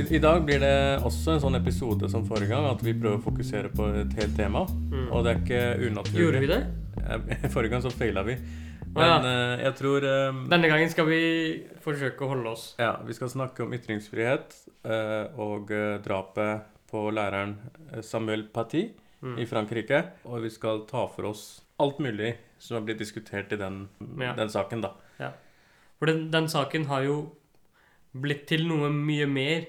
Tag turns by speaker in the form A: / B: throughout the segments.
A: I, I dag blir det også en sånn episode som forrige gang, at vi prøver å fokusere på et helt tema.
B: Mm.
A: Og det er ikke unaturlig.
B: Gjorde vi det?
A: Forrige gang så feila vi. Men
B: ja.
A: eh, jeg tror um,
B: Denne gangen skal vi forsøke å holde oss.
A: Ja, vi skal snakke om ytringsfrihet uh, og eh, drapet på læreren Samuel Paty
B: Mm.
A: i Frankrike. Og vi skal ta for oss alt mulig som har blitt diskutert i den,
B: Ja.
A: den saken, da.
B: For den, den saken har jo blitt til noe mye mer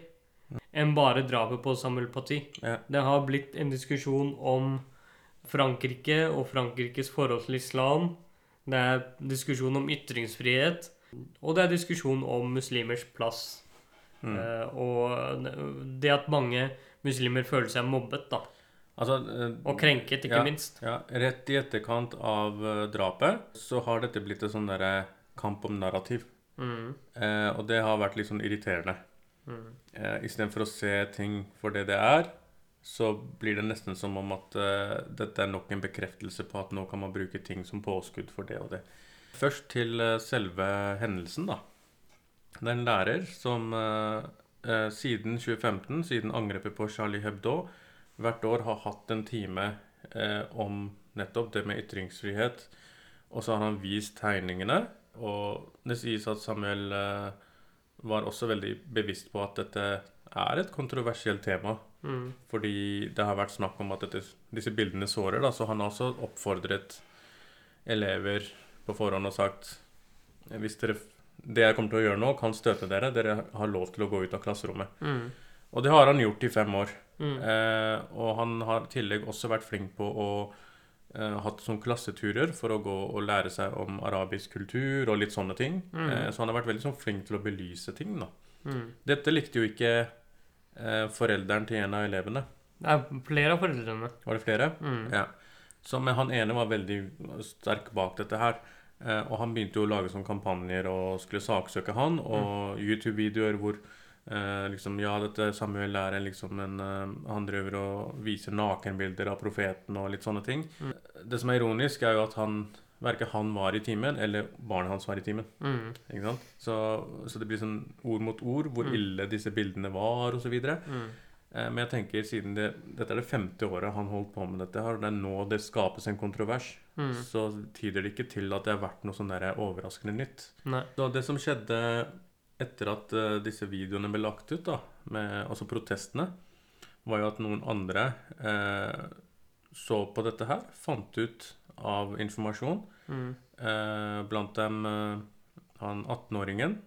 B: enn bare drapet på Samuel Paty.
A: Ja.
B: Det har blitt en diskusjon om Frankrike og Frankrikes forhold til islam. Det er diskusjon om ytringsfrihet. Og det er diskusjon om muslimers plass.
A: Mm.
B: Uh, og det at mange muslimer føler seg mobbet, da.
A: Altså, uh,
B: Og krenket, ikke
A: Ja.
B: minst.
A: Ja, Rett i etterkant av uh, drapet så har dette blitt en sånn derre kamp om narrativ.
B: Mm.
A: Og det har vært litt sånn irriterende.
B: Mm.
A: Eh, Istedenfor å se ting for det det er, så blir det nesten som om at eh, dette er nok en bekreftelse på at nå kan man bruke ting som påskudd for det og det. Først til eh, selve hendelsen, da. Det er en lærer som eh, eh, siden 2015, siden angrepet på Charlie Hebdo, hvert år har hatt en time eh, om nettopp det med ytringsfrihet. Og så har han vist tegningene. Og det sies at Samuel eh, var også veldig bevisst på at dette er et kontroversielt tema.
B: Mm.
A: Fordi det har vært snakk om at dette, disse bildene sårer. Da, så han har også oppfordret elever på forhånd og sagt hvis dere, det jeg kommer til å gjøre nå, kan støte dere. Dere har lov til å gå ut av klasserommet.
B: Mm.
A: Og det har han gjort i fem år.
B: Mm.
A: Eh, og han har i tillegg også vært flink på å hatt sånn klasseturer for å gå og lære seg om arabisk kultur og litt sånne ting.
B: Mm.
A: Eh, så han har vært veldig sånn flink til å belyse ting. da.
B: Mm.
A: Dette likte jo ikke eh, forelderen til en av elevene.
B: Det er flere av foreldrene.
A: Var det flere?
B: Mm.
A: Ja. Så men han ene var veldig sterk bak dette her. Eh, og han begynte jo å lage sånne kampanjer og skulle saksøke han. Og YouTube-videoer hvor eh, liksom Ja, dette Samuel er liksom en eh, Han driver og viser nakenbilder av profeten og litt sånne ting.
B: Mm.
A: Det som er ironisk, er jo at han verken han var i timen, eller barnet hans var i timen.
B: Mm.
A: Ikke sant? Så, så det blir sånn ord mot ord, hvor
B: Mm.
A: ille disse bildene var, osv.
B: Mm.
A: Eh, Men jeg tenker siden det, dette er det femte året han holdt på med dette, her, og det er nå det skapes en kontrovers,
B: Mm.
A: så tyder det ikke til at det har vært noe sånn der overraskende nytt.
B: Nei.
A: Så det som skjedde etter at eh, disse videoene ble lagt ut, da, med, altså protestene, var jo at noen andre eh, så på dette her, fant ut av informasjon.
B: Mm.
A: Eh, blant dem eh, han 18-åringen,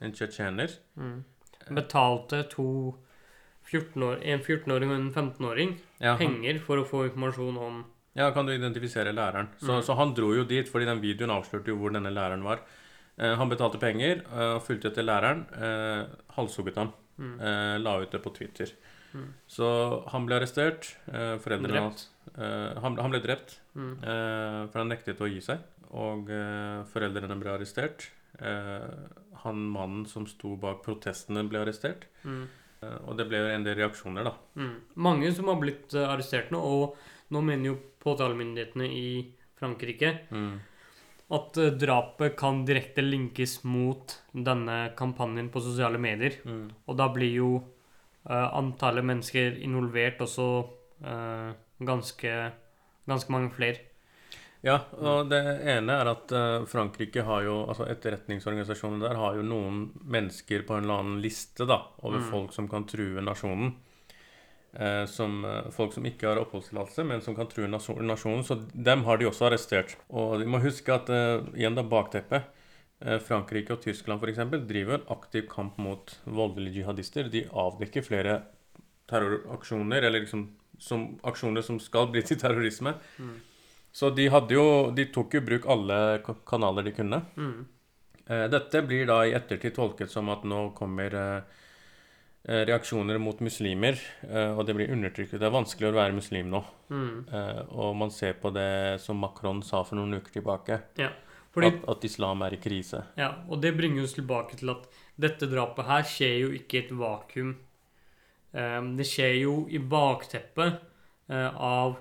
A: en tsjetsjener.
B: Mm. Betalte to 14 år, en 14-åring og en 15-åring
A: Ja,
B: penger for å få informasjon om
A: Ja, kan du identifisere læreren? Så,
B: Mm.
A: så han dro jo dit, fordi den videoen avslørte jo hvor denne læreren var. Eh, han betalte penger eh, og fulgte etter læreren. Eh, halshugget ham.
B: mm.
A: La ut det på Twitter.
B: Mm.
A: Så han ble arrestert. Foreldrene hans han, han ble drept,
B: Mm.
A: eh, for han nektet å gi seg. Og foreldrene ble arrestert. Eh, han mannen som sto bak protestene, ble arrestert.
B: Mm.
A: Og det ble en del reaksjoner, da.
B: Mm. Mange som har blitt arrestert nå, og nå mener jo påtalemyndighetene i Frankrike
A: Mm.
B: At eh, drapet kan direkte linkes mot denne kampanjen på sosiale medier.
A: Mm.
B: Og da blir jo uh, antallet mennesker involvert også uh, ganske, ganske mange flere.
A: Ja, og det ene er at Frankrike har jo, altså etterretningsorganisasjonen der har jo noen mennesker på en eller annen liste da, over
B: Mm.
A: folk som kan true nasjonen. Eh, som, eh, folk som ikke har oppholdstillatelse, men som kan true nasjonen. Så dem har de også arrestert. Og vi må huske at eh, igjen da bakteppet eh, Frankrike og Tyskland f.eks. driver en aktiv kamp mot voldelige jihadister. De avdekker flere terroraksjoner, eller liksom som aksjoner som skal bli til terrorisme.
B: Mm.
A: Så de hadde jo De tok jo bruk alle kanaler de kunne.
B: Mm.
A: Eh, dette blir da i ettertid tolket som at nå kommer eh, reaksjoner mot muslimer, eh, og det blir undertrykt. Det er vanskelig å være muslim nå.
B: Mm.
A: Eh, og man ser på det som Macron sa for noen uker tilbake,
B: Ja. Fordi,
A: at, at islam er i krise.
B: ja, og det bringer oss tilbake til at dette drapet her skjer jo ikke i et vakuum. Eh, det skjer jo i bakteppet eh, av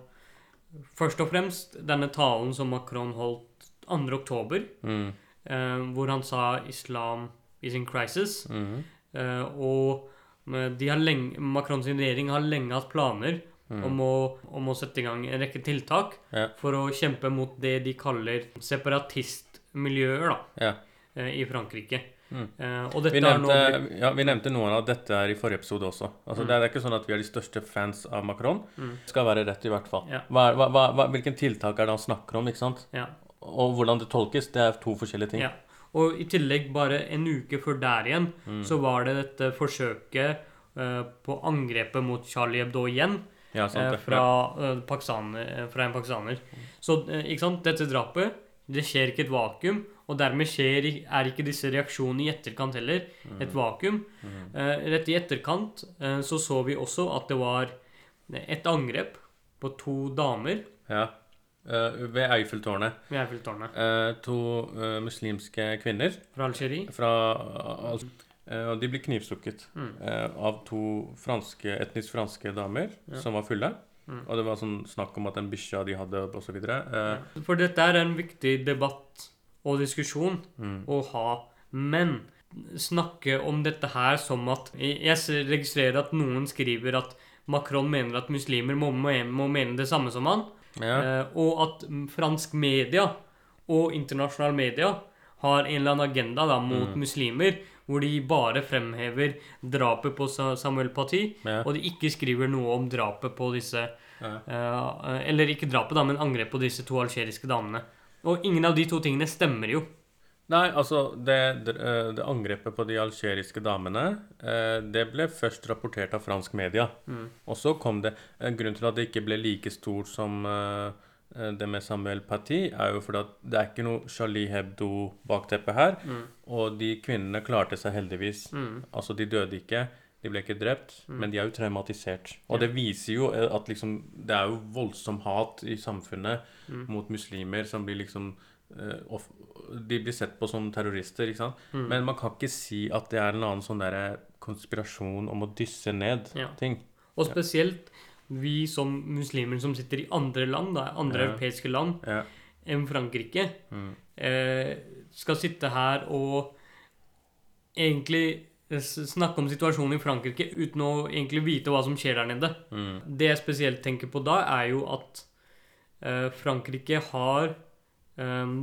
B: først og fremst denne talen som Macron holdt 2. oktober,
A: Mm.
B: eh, hvor han sa 'islam is in crisis'.
A: Mm.
B: Eh, og lenge, Macron sin regjering har lenge hatt planer
A: Mm.
B: om, å, om å sette i gang en rekke tiltak
A: Ja.
B: for å kjempe mot det de kaller separatistmiljøer da,
A: Ja.
B: eh, i Frankrike.
A: Mm.
B: Og dette
A: Vi
B: er
A: noe... ja, vi nevnte noen av dette her i forrige episode også. Altså,
B: Mm.
A: Det er ikke sånn at vi er de største fans av Macron.
B: Mm.
A: Skal være rett, i hvert fall.
B: Ja.
A: Hva, hva, hva, hva, hvilken tiltak er det han snakker om? ikke sant?
B: ja,
A: Og hvordan det tolkes, det er to forskjellige ting.
B: Og i tillegg, bare en uke før der igjen,
A: Mm.
B: så var det dette forsøket eh, på angrepet mot Charlie Hebdo igjen.
A: Ja, sant
B: eh, fra, eh, pakistaner, fra en pakistaner. Så eh, ikke sant, dette drapet Det skjer ikke et vakuum, og dermed skjer, er ikke disse reaksjonene i etterkant heller et vakuum.
A: Mm.
B: Rett i etterkant så så vi også at det var et angrep på to damer
A: Ja. Eh, ved Eiffeltårnet.
B: ved Eiffeltårnet
A: Eh, to eh, muslimske kvinner
B: fra Algerie.
A: fra al- eh, Og de ble knivstukket
B: Mm.
A: eh, av to franske, etnisk franske damer
B: Ja.
A: som var fulle.
B: Mm.
A: Og det var sånn snakk om at den bikkja de hadde, osv. Uh,
B: For dette er en viktig debatt og diskusjon
A: mm.
B: å ha. Men snakke om dette her som at Jeg registrerer at noen skriver at Macron mener at muslimer må, må, må mene det samme som han.
A: Ja.
B: Eh, og at fransk media og internasjonal media har en eller annen agenda da, mot
A: Mm.
B: muslimer, hvor de bare fremhever drapet på Samuel Paty,
A: ja.
B: og de ikke skriver noe om drapet på disse
A: ja.
B: uh, Eller ikke drapet, da, men angrep på disse to algeriske damene. Og ingen av de to tingene stemmer jo.
A: Nei, altså det, det, eh, angrepet på de algeriske damene, eh, det ble først rapportert av fransk media.
B: Mm.
A: Og så kom det Grunnen til at det ikke ble like stort som eh, eh, det med Samuel Paty, er jo fordi at det er ikke noe Charlie Hebdo-bakteppe her.
B: Mm.
A: Og de kvinnene klarte seg heldigvis.
B: Mm.
A: Altså, de døde ikke. De ble ikke drept,
B: Mm.
A: men de er jo traumatisert. Og
B: Ja.
A: det viser jo eh, at liksom Det er jo voldsom hat i samfunnet
B: Mm.
A: mot muslimer som blir liksom eh, De blir sett på som terrorister, ikke sant?
B: Mm.
A: Men man kan ikke si at det er en annen sånn der konspirasjon om å dysse ned
B: Ja.
A: ting.
B: Og spesielt vi som muslimer som sitter i andre land, da, andre
A: Ja.
B: europeiske land
A: Ja.
B: enn Frankrike,
A: Mm.
B: eh, skal sitte her og egentlig snakke om situasjonen i Frankrike uten å egentlig vite hva som skjer der nede.
A: Mm.
B: Det jeg spesielt tenker på da, er jo at eh, Frankrike har eh,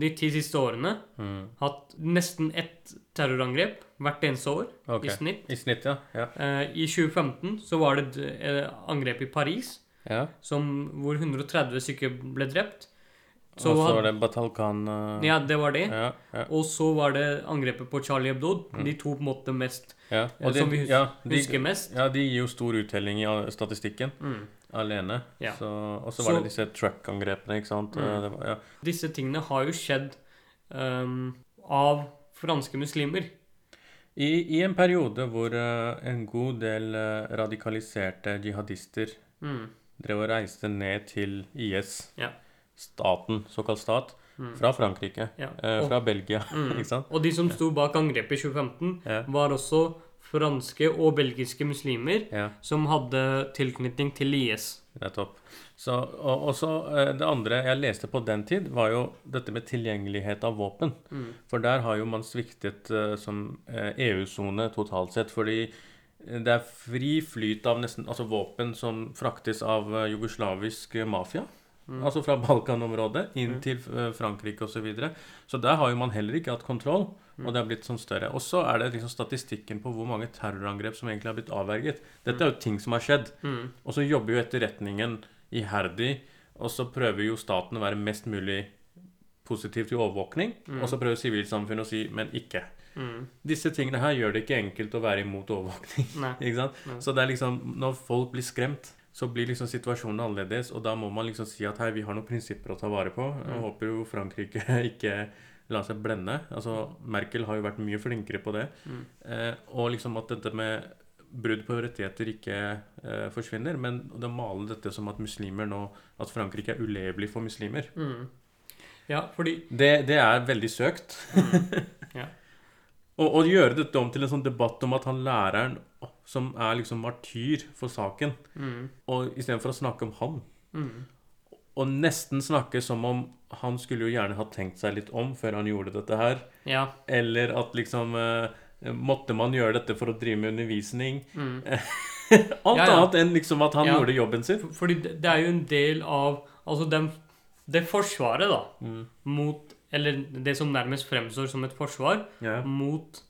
B: de ti siste årene
A: Mm.
B: hatt nesten ett terrorangrep hvert eneste år
A: okay.
B: i snitt.
A: I snitt, ja. Ja.
B: Eh, I 2015 så var det et eh, angrep i Paris
A: ja.
B: som, hvor 130 stykker ble drept. Så
A: Og så var det Batalkan uh...
B: Ja, det var det.
A: ja, ja,
B: Og så var det angrepet på Charlie Hebdo.
A: Mm.
B: De to på en måte mest
A: ja. Og de,
B: som vi hus
A: ja, de,
B: husker mest.
A: ja, de gir jo stor uttelling i statistikken
B: Mm.
A: Alene.
B: Ja.
A: Så, og så var det disse truck-angrepene, ikke sant.
B: Mm.
A: Eh, Det var, ja.
B: Disse tingene har jo skjedd um, av franske muslimer.
A: I, I en periode hvor uh, en god del uh, radikaliserte jihadister
B: Mm.
A: drev og reiste ned til IS,
B: Ja.
A: staten, såkalt stat,
B: Mm.
A: fra Frankrike,
B: Ja. Og,
A: fra Belgia,
B: mm.
A: ikke sant?
B: og de som sto bak angrepet i 2015,
A: Ja.
B: var også franske og belgiske muslimer
A: ja.
B: som hadde tilknytning til IS.
A: Nettopp. Så, og, så eh, Det andre jeg leste på den tid, var jo dette med tilgjengelighet av våpen.
B: Mm.
A: For der har jo man sviktet eh, som eh, EU-sone totalt sett. Fordi det er fri flyt av nesten altså våpen som fraktes av jugoslavisk mafia.
B: Mm.
A: Altså fra Balkanområdet inn
B: Mm.
A: til eh, Frankrike osv. Så, videre. så der har jo man heller ikke hatt kontroll.
B: Mm.
A: Og det har blitt sånn større. Og så er det liksom statistikken på hvor mange terrorangrep som egentlig har blitt avverget. Dette er jo ting som har skjedd.
B: Mm.
A: Og så jobber jo etterretningen iherdig, og så prøver jo staten å være mest mulig positiv til overvåkning.
B: Mm.
A: Og så prøver sivilsamfunnet å si 'men ikke'.
B: Mm.
A: Disse tingene her gjør det ikke enkelt å være imot overvåkning.
B: Nei.
A: ikke sant?
B: Nei.
A: Så det er liksom, når folk blir skremt, så blir liksom situasjonen annerledes, og da må man liksom si at hei, vi har noen prinsipper å ta vare på. Jeg
B: Mm.
A: håper jo Frankrike ikke lar seg blende. Altså, Merkel har jo vært mye flinkere på det.
B: Mm.
A: Eh, og liksom at dette med brudd på rettigheter ikke eh, forsvinner, men det maler dette som at muslimer nå At Frankrike er ulevelig for muslimer.
B: Mm. Ja, fordi
A: Det, det er veldig søkt.
B: Ja.
A: Og å gjøre dette om til en sånn debatt om at han læreren som er liksom martyr for saken,
B: mm.
A: og istedenfor å snakke om han,
B: Mm.
A: og nesten snakke som om han skulle jo gjerne ha tenkt seg litt om før han gjorde dette her,
B: Ja.
A: eller at liksom eh, Måtte man gjøre dette for å drive med undervisning?
B: Mm.
A: Alt
B: Ja, ja.
A: annet enn liksom at han gjorde jobben sin.
B: Fordi det er jo en del av Altså den, det forsvaret, da,
A: Mm.
B: mot Eller det som nærmest fremstår som et forsvar mot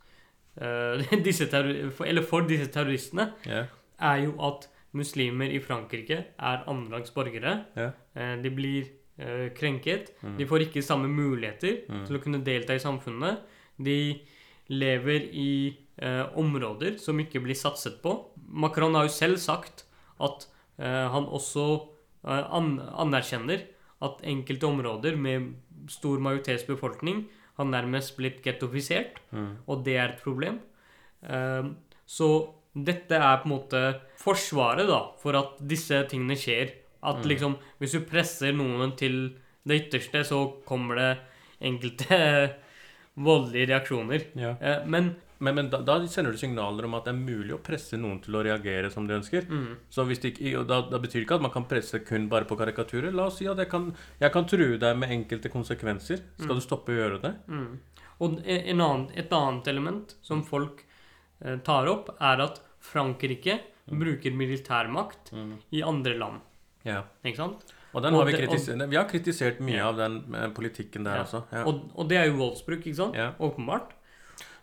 B: disse terror, for, Eller for disse terroristene,
A: yeah.
B: er jo at muslimer i Frankrike er annenrangs borgere. Eh, de blir eh, krenket.
A: Mm.
B: De får ikke samme muligheter
A: Mm.
B: til å kunne delta i samfunnet. De lever i eh, områder som ikke blir satset på. Macron har jo selv sagt at eh, han også eh, an anerkjenner at enkelte områder med stor majoritetsbefolkning har nærmest blitt gettofisert,
A: Mm.
B: og det er et problem. Um, så dette er på en måte forsvaret da, for at disse tingene skjer. At
A: Mm.
B: liksom, hvis du presser noen til det ytterste, så kommer det enkelte voldelige reaksjoner.
A: ja.
B: Eh, men
A: Men, men da, da sender du signaler om at det er mulig å presse noen til å reagere som de ønsker.
B: mm,
A: Så det da, da betyr det ikke at man kan presse kun bare på karikaturer. La oss si at jeg kan, jeg kan true deg med enkelte konsekvenser. Skal du stoppe å gjøre det?
B: mm. Og en annen, et annet element som folk eh, tar opp, er at Frankrike bruker militærmakt
A: Mm.
B: i andre land.
A: Ja.
B: Ikke sant?
A: Og den
B: Og
A: har vi,
B: og-
A: vi har kritisert mye
B: Ja.
A: av den eh, politikken der
B: Ja.
A: også. Ja.
B: Og, og det er jo voldsbruk, ikke sant? Åpenbart.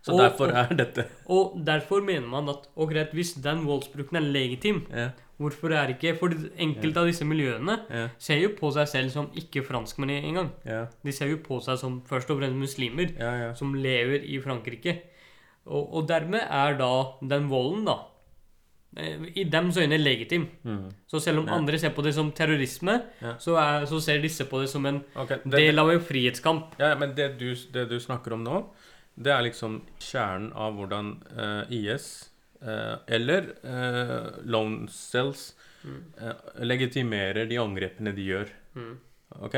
A: Så
B: og-
A: derfor er dette
B: Og derfor mener man at og greit, hvis den voldsbruken er legitim,
A: ja,
B: hvorfor er ikke For enkelte av disse miljøene
A: ja,
B: ser jo på seg selv som ikke franskmenn engang.
A: ja,
B: De ser jo på seg som først og fremst muslimer
A: ja, ja.
B: som lever i Frankrike. Og, og dermed er da den volden, da, eh, i dems øyne legitim.
A: Mm.
B: Så selv om
A: Ja.
B: andre ser på det som terrorisme,
A: Ja.
B: så, er, så ser disse på det som en
A: okay. det,
B: del av en frihetskamp.
A: ja, men det du, det du snakker om nå, det er liksom kjernen av hvordan uh, IS uh, eller uh, lone cells
B: Mm.
A: eh, legitimerer de angrepene de gjør.
B: Mm.
A: Ok?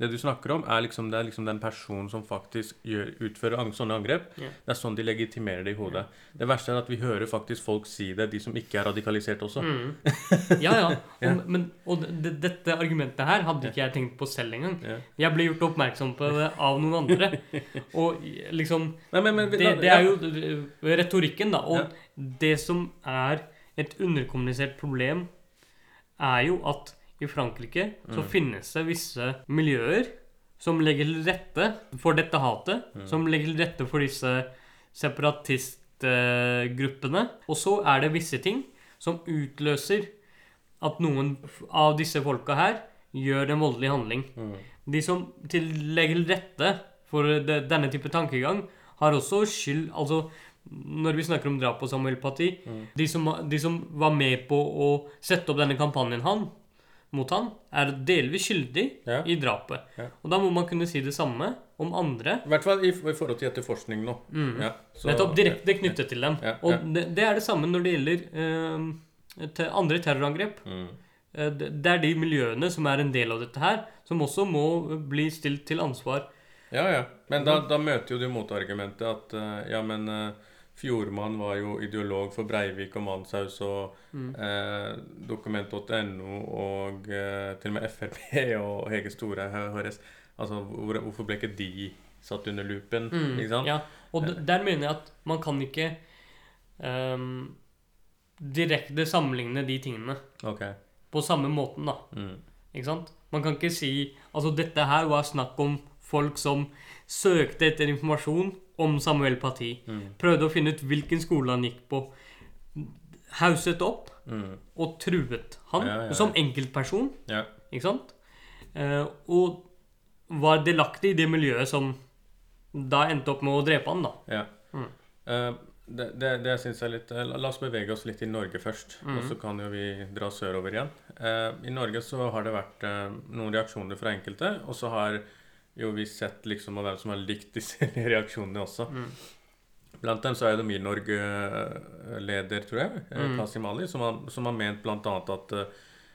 A: Det du snakker om, er liksom, det er liksom den personen som faktisk gjør, utfører sånne angrep.
B: Yeah.
A: Det er sånn de legitimerer det i hodet. Det verste er at vi hører faktisk folk si det, de som ikke er radikalisert også.
B: Mm. Ja, ja.
A: Ja.
B: Og, men, og dette argumentet her hadde ikke jeg tenkt på selv engang.
A: Ja.
B: Jeg ble gjort oppmerksom på det av noen andre. Og liksom
A: Nei, men, men,
B: Det, det er jo retorikken, da. Og
A: Ja.
B: det som er et underkommunisert problem, er jo at i Frankrike så
A: Mm.
B: finnes det visse miljøer som legger til rette for dette hatet.
A: Mm.
B: Som legger til rette for disse separatistgruppene. Og så er det visse ting som utløser at noen av disse folka her gjør en voldelig handling.
A: Mm.
B: De som legger til rette for de, denne type tankegang, har også skyld Altså, når vi snakker om drap på Samuel Paty
A: Mm.
B: de, som, de som var med på å sette opp denne kampanjen han, mot han, er delvis skyldig
A: Ja.
B: i drapet.
A: Ja.
B: Og da må man kunne si det samme om andre.
A: I hvert fall i, i forhold til etterforskning nå.
B: Mm.
A: Ja, så-
B: Nettopp direkte knyttet til dem. Og det, det er det samme når det gjelder eh, te- andre terrorangrep.
A: Mm.
B: Eh, det er de miljøene som er en del av dette her, som også må bli stilt til ansvar.
A: Ja, ja. Men da, da møter jo du motargumentet at eh, ja, men uh, Fjordmann var jo ideolog for Breivik og Manshaus og
B: Mm.
A: eh, Dokument.no og eh, til og med Frp og Hege Store HRS. Altså, hvor, hvorfor ble ikke de satt under lupen?
B: Mm,
A: Ikke sant?
B: Ja, og der mener jeg at man kan ikke um, direkte sammenligne de tingene
A: okay.
B: på samme måten, da.
A: Mm.
B: Ikke sant? Man kan ikke si Altså, dette her var snakk om folk som søkte etter informasjon om Samuel Parti.
A: Mm.
B: Prøvde å finne ut hvilken skole han gikk på. Hauset opp
A: Mm.
B: og truet han
A: Ja, ja,
B: som enkeltperson.
A: Ja.
B: Ikke sant? Eh, og var delaktig i det miljøet som da endte opp med å drepe han, da.
A: ja.
B: Mm.
A: Uh, det, det, det syns jeg er litt eh, La oss bevege oss litt i Norge først, og
B: Mhm.
A: så kan jo vi dra sørover igjen. Uh, I Norge så har det vært uh, noen reaksjoner fra enkelte, og så har jo vi sett liksom av hvem som har likt disse reaksjonene også.
B: Mm.
A: Blant dem så er det Milorg-leder, tror jeg, eh,
B: Mm.
A: Ali, som har, som har ment blant annet at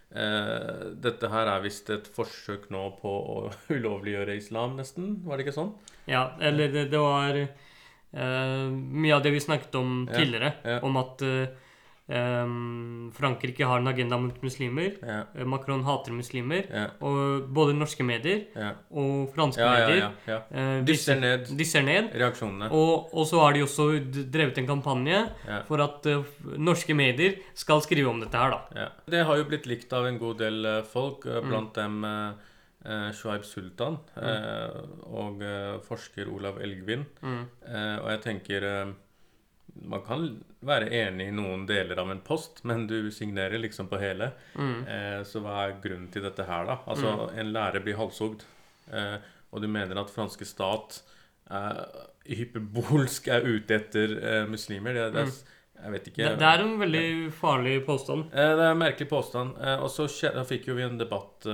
A: Uh, dette her er visst et forsøk nå på å ulovliggjøre islam, nesten. Var det ikke sånn?
B: Ja, eller det, det var uh, mye av det vi snakket om tidligere,
A: ja.
B: om at eh, ehm, Frankrike har en agenda mot muslimer.
A: Ja.
B: Macron hater muslimer.
A: Ja.
B: Og både norske medier
A: Ja.
B: og franske medier
A: ja, ja.
B: eh,
A: Dysser ned
B: disser ned.
A: reaksjonene.
B: Og, og så har de også drevet en kampanje for at uh, norske medier skal skrive om dette her, da.
A: Ja. Det har jo blitt likt av en god del eh, folk, blant
B: Mm.
A: blant dem eh, Shuaib Sultan eh, og forsker Olav Elgvin.
B: Mm.
A: Og jeg tenker Man kan være enig i noen deler av en post, men du signerer liksom på hele.
B: Mm.
A: Eh, så hva er grunnen til dette her, da? Altså, en lærer blir halshogd, eh, og du mener at franske stat eh, hyperbolsk er ute etter eh, muslimer? Det, det er, Jeg vet ikke.
B: Det, det er en veldig farlig påstand.
A: Eh, Det er en merkelig påstand. Eh, Og så fikk jo vi en debatt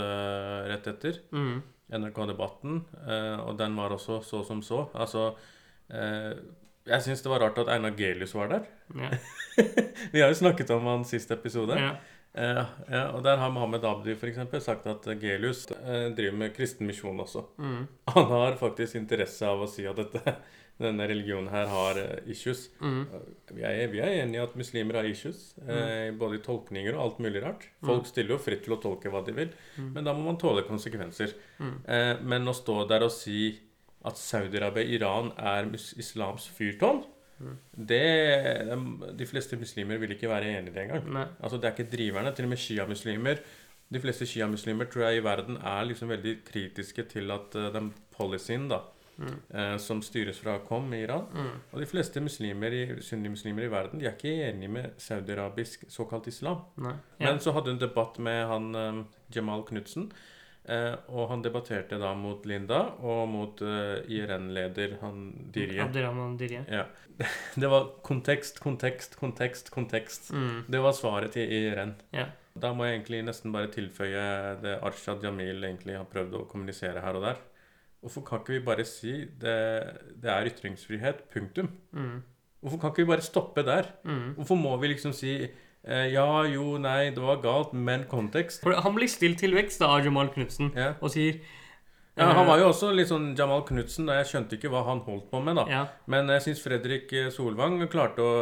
A: rett etter.
B: Mm.
A: NRK-debatten. eh, Og den var også så som så. Altså eh, Jeg syns det var rart at Einar Gelius var der.
B: Ja.
A: Vi har jo snakket om han siste episode.
B: Ja.
A: Eh, ja, og der har Mohammed Abdi for eksempel sagt at Gelius eh, driver med kristen misjon også.
B: Mm.
A: Han har faktisk interesse av å si at dette, denne religionen her har eh, issues.
B: Mm.
A: Vi er, vi er enige i at muslimer har issues, eh, både i tolkninger og alt mulig rart. Folk stiller jo fritt til å tolke hva de vil, men da må man tåle konsekvenser.
B: Mm.
A: Eh, men å stå der og si at Saudi-Arabia og Iran er islams fyrtårn, det De fleste muslimer vil ikke være enig i det engang.
B: Nei.
A: Altså Det er ikke driverne. Til og med sjiamuslimer De fleste sjiamuslimer tror jeg i verden er liksom veldig kritiske til at uh, den policyen da eh, som styres fra KOM i Iran
B: Mm.
A: Og de fleste muslimer i, sunnimuslimer i verden De er ikke enige med saudi-arabisk såkalt islam.
B: Ja.
A: Men så hadde hun debatt med han eh, Jamal Knutsen. Eh, og han debatterte da mot Linda og mot eh, IRN-leder han Dirje.
B: Abderrahman Dirje.
A: Ja. Det var kontekst, kontekst, kontekst, kontekst.
B: Mm.
A: Det var svaret til IRN.
B: Ja.
A: Da må jeg egentlig nesten bare tilføye det Arshad Jamil egentlig har prøvd å kommunisere her og der. Hvorfor kan ikke vi bare si det, det er ytringsfrihet, punktum?
B: Mm.
A: Hvorfor kan ikke vi bare stoppe der?
B: Mm.
A: Hvorfor må vi liksom si ja, jo, nei, det var galt, men kontekst?
B: For han blir stilt til vekst da, av Jamal Knutsen
A: Ja.
B: og sier
A: ja, Han var jo også litt sånn Jamal Knutsen, og jeg skjønte ikke hva han holdt på med, da.
B: Ja,
A: Men jeg syns Fredrik Solvang klarte å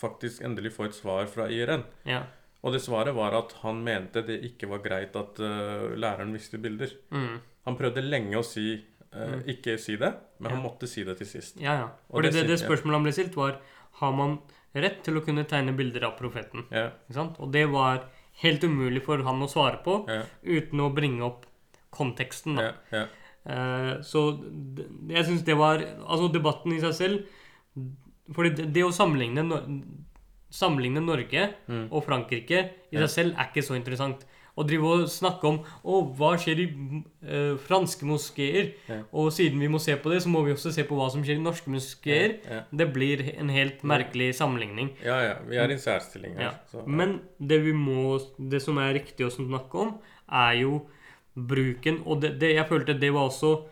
A: faktisk endelig få et svar fra IRN.
B: ja.
A: Og det svaret var at han mente det ikke var greit at uh, læreren visste bilder.
B: Mm.
A: Han prøvde lenge å si
B: uh,
A: ikke si det, men han måtte si det til sist.
B: Ja, ja.
A: Og det
B: det, det spørsmålet han ble stilt, var har man rett til å kunne tegne bilder av profeten.
A: Ja?
B: Og det var helt umulig for han å svare på
A: ja,
B: uten å bringe opp konteksten.
A: ja, ja.
B: Eh, så jeg syns det var Altså, debatten i seg selv Fordi det, det å sammenligne, sammenligne Norge
A: Mm.
B: og Frankrike i seg selv er ikke så interessant. Å drive og snakke om å, hva skjer i eh, franske moskeer,
A: Ja.
B: og siden vi må se på det, så må vi også se på hva som skjer i norske moskeer.
A: Ja,
B: Det blir en helt merkelig sammenligning.
A: ja, ja. Vi er i en særstilling her.
B: Ja.
A: Så,
B: Men det vi må Det som er riktig å snakke om, er jo bruken Og det, det jeg følte det var også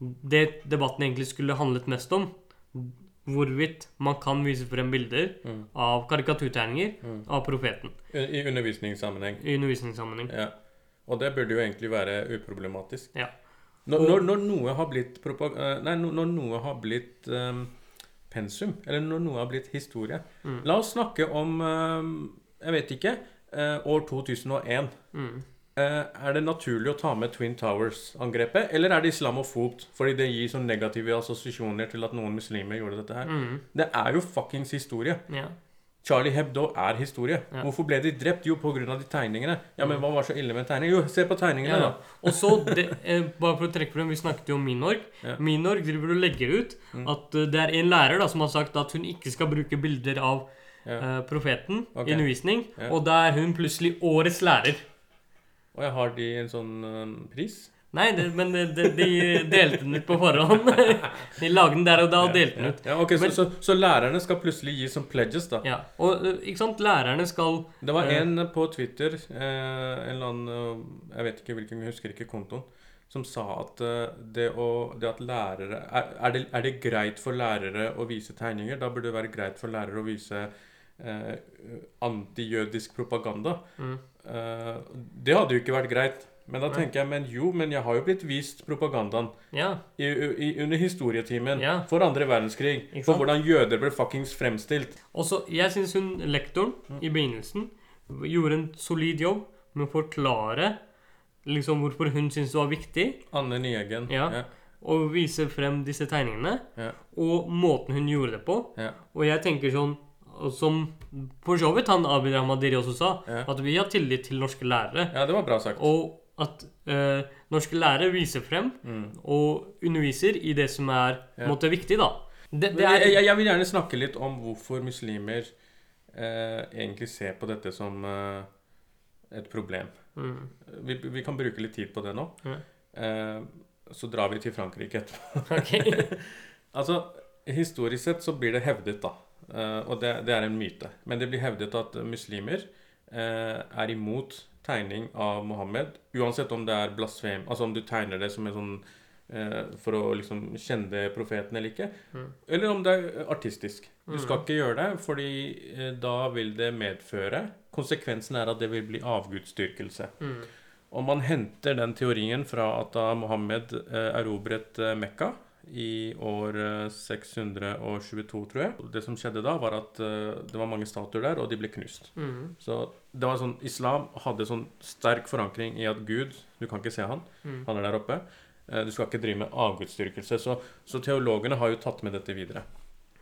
B: det debatten egentlig skulle handlet mest om. Hvorvidt man kan vise frem bilder
A: Mm.
B: av karikaturtegninger
A: Mm.
B: av profeten
A: I undervisningssammenheng.
B: i undervisningssammenheng.
A: Ja. Og det burde jo egentlig være uproblematisk.
B: Ja.
A: Når, når, når noe har blitt eh, Nei, når noe har blitt um, pensum, eller når noe har blitt historie
B: Mm.
A: La oss snakke om um, Jeg vet ikke. Uh, år 2001.
B: Mm.
A: Eh, er det naturlig å ta med Twin Towers-angrepet, eller er det islamofobt? Fordi det gir sånn negative assosiasjoner til at noen muslimer gjorde dette her.
B: Mm.
A: Det er jo fuckings historie.
B: Ja.
A: Charlie Hebdo er historie.
B: Ja.
A: Hvorfor ble de drept? Jo, pga. de tegningene. Ja, men hva var så ille med tegningene? Jo, se på tegningene,
B: Ja,
A: da.
B: Og så, det, eh, bare for å trekke frem, Vi snakket jo om Minorg. Minorg driver og legger ut
A: Mm.
B: at eh, det er en lærer da som har sagt at hun ikke skal bruke bilder av eh, profeten
A: okay.
B: i undervisning. Og da er hun plutselig årets lærer.
A: Og jeg har de en sånn eh, pris?
B: Nei, det, men de, de, de delte den ut på forhånd. De lagde den der og da og delte den ut.
A: ja, ok,
B: Men-
A: så, så, så lærerne skal plutselig gi som pledges, da?
B: Ja, Og eh, ikke sant, lærerne skal
A: Det var
B: Eh.
A: en på Twitter, eh, en eller annen Jeg vet ikke hvilken, jeg husker ikke kontoen, som sa at det, å, det at lærere er, er, det, er det greit for lærere å vise tegninger? Da burde det være greit for lærere å vise eh, antijødisk propaganda.
B: mm,
A: det hadde jo ikke vært greit. Men da tenker jeg, men jo, men jeg har jo blitt vist propagandaen
B: Ja.
A: i, i, under historietimen
B: Ja.
A: for andre verdenskrig. For hvordan jøder ble fuckings fremstilt.
B: Og så, jeg syns hun lektoren i begynnelsen gjorde en solid jobb med å forklare liksom hvorfor hun syntes det var viktig
A: Anne Nieggen.
B: Ja.
A: Ja.
B: Og vise frem disse tegningene, og måten hun gjorde det på. Og jeg tenker sånn Som for så vidt han Abid Rahmadiri også sa,
A: Ja.
B: at vi har tillit til norske lærere.
A: ja, det var bra sagt.
B: Og at eh, norske lærere viser frem
A: Mm.
B: og underviser i det som er
A: Ja.
B: måtte, viktig, da. Det, det er
A: jeg, jeg, vil gjerne snakke litt om hvorfor muslimer eh, egentlig ser på dette som eh, et problem.
B: mm,
A: Vi, vi kan bruke litt tid på det nå.
B: Mm.
A: Eh, så drar vi til Frankrike etterpå.
B: Ok.
A: Altså, historisk sett så blir det hevdet, da, og det, det er en myte, men det blir hevdet at muslimer eh, er imot tegning av Mohammed, uansett om det er blasfem, altså om du tegner det som en sånn eh, for å liksom kjenne profeten eller ikke,
B: Mm.
A: eller om det er artistisk. Du skal
B: Mm.
A: ikke gjøre det, fordi eh, da vil det medføre Konsekvensen er at det vil bli avgudsdyrkelse.
B: Mm.
A: Og man henter den teorien fra at da Mohammed eh, erobret eh, Mekka i år eh, 622, tror jeg. Det som skjedde da, var at eh, det var mange statuer der, og de ble knust.
B: Mm.
A: Så det var sånn, Islam hadde sånn sterk forankring i at Gud Du kan ikke se han,
B: Mm.
A: han er der oppe. Eh, Du skal ikke drive med avgudsdyrkelse. Så, så teologene har jo tatt med dette videre.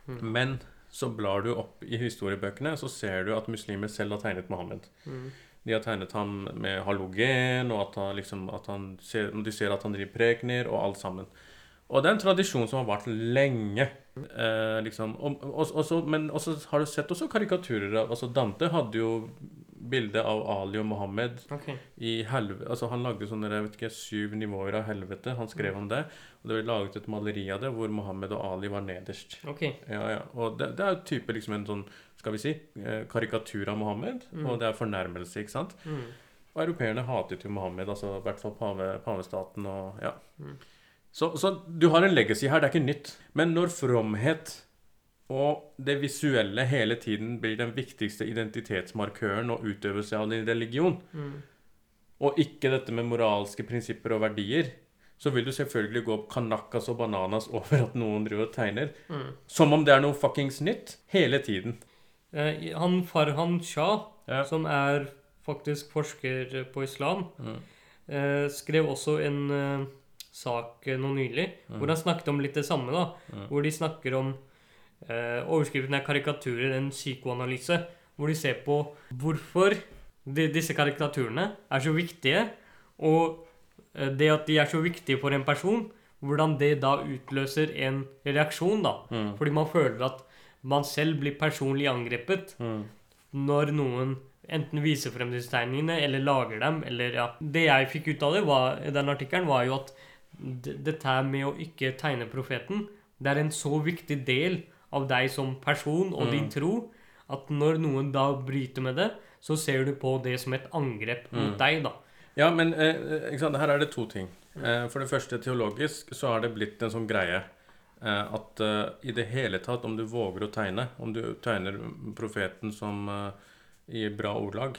B: Mm.
A: Men så blar du opp i historiebøkene, så ser du at muslimer selv har tegnet Mohammed.
B: Mm.
A: De har tegnet ham med halogen, og at han, liksom, at han ser, de ser at han driver prekener, og alt sammen. Og det er en tradisjon som har vart lenge. Eh, liksom. og, og, og så, men også har du sett også karikaturer av altså Dante hadde jo bilde av Ali og Mohammed
B: okay.
A: i helvete Altså Han lagde sånne jeg vet ikke, syv nivåer av helvete. Han skrev om det. Og det ble laget et maleri av det hvor Mohammed og Ali var nederst.
B: Ok.
A: Ja, ja. Og det, det er jo type liksom en sånn, skal vi si, eh, karikatur av Mohammed.
B: Mm.
A: Og det er fornærmelse, ikke sant?
B: Mm.
A: Og europeerne hatet jo Mohammed, altså i hvert fall pave, pavestaten og ja.
B: Mm.
A: Så, så du har en legacy her, det er ikke nytt. Men når fromhet og det visuelle hele tiden blir den viktigste identitetsmarkøren og utøvelse av din religion,
B: Mm.
A: og ikke dette med moralske prinsipper og verdier, så vil du selvfølgelig gå opp kanakas og bananas over at noen driver og tegner.
B: Mm.
A: Som om det er noe fuckings nytt. Hele tiden.
B: Eh, han Farhan Shah,
A: Ja.
B: som er faktisk forsker på islam,
A: Mm.
B: eh, skrev også en eh, sak nå nylig
A: Mm.
B: hvor han snakket om litt det samme. da,
A: Mm.
B: Hvor de snakker om eh, Overskriften er 'Karikaturer en psykoanalyse'. Hvor de ser på hvorfor de, disse karikaturene er så viktige, og eh, det at de er så viktige for en person, hvordan det da utløser en reaksjon. da,
A: Mm.
B: Fordi man føler at man selv blir personlig angrepet
A: Mm.
B: når noen enten viser frem disse tegningene eller lager dem. eller ja. Det jeg fikk ut av det, var, den artikkelen, var jo at dette med å ikke tegne profeten, det er en så viktig del av deg som person og
A: Mm.
B: din tro, at når noen da bryter med det, så ser du på det som et angrep mot
A: Mm.
B: deg, da.
A: Ja, men eh, sant? her er det to ting. Eh, for det første, teologisk så har det blitt en sånn greie eh, at eh, i det hele tatt, om du våger å tegne, om du tegner profeten som eh, i bra ordlag,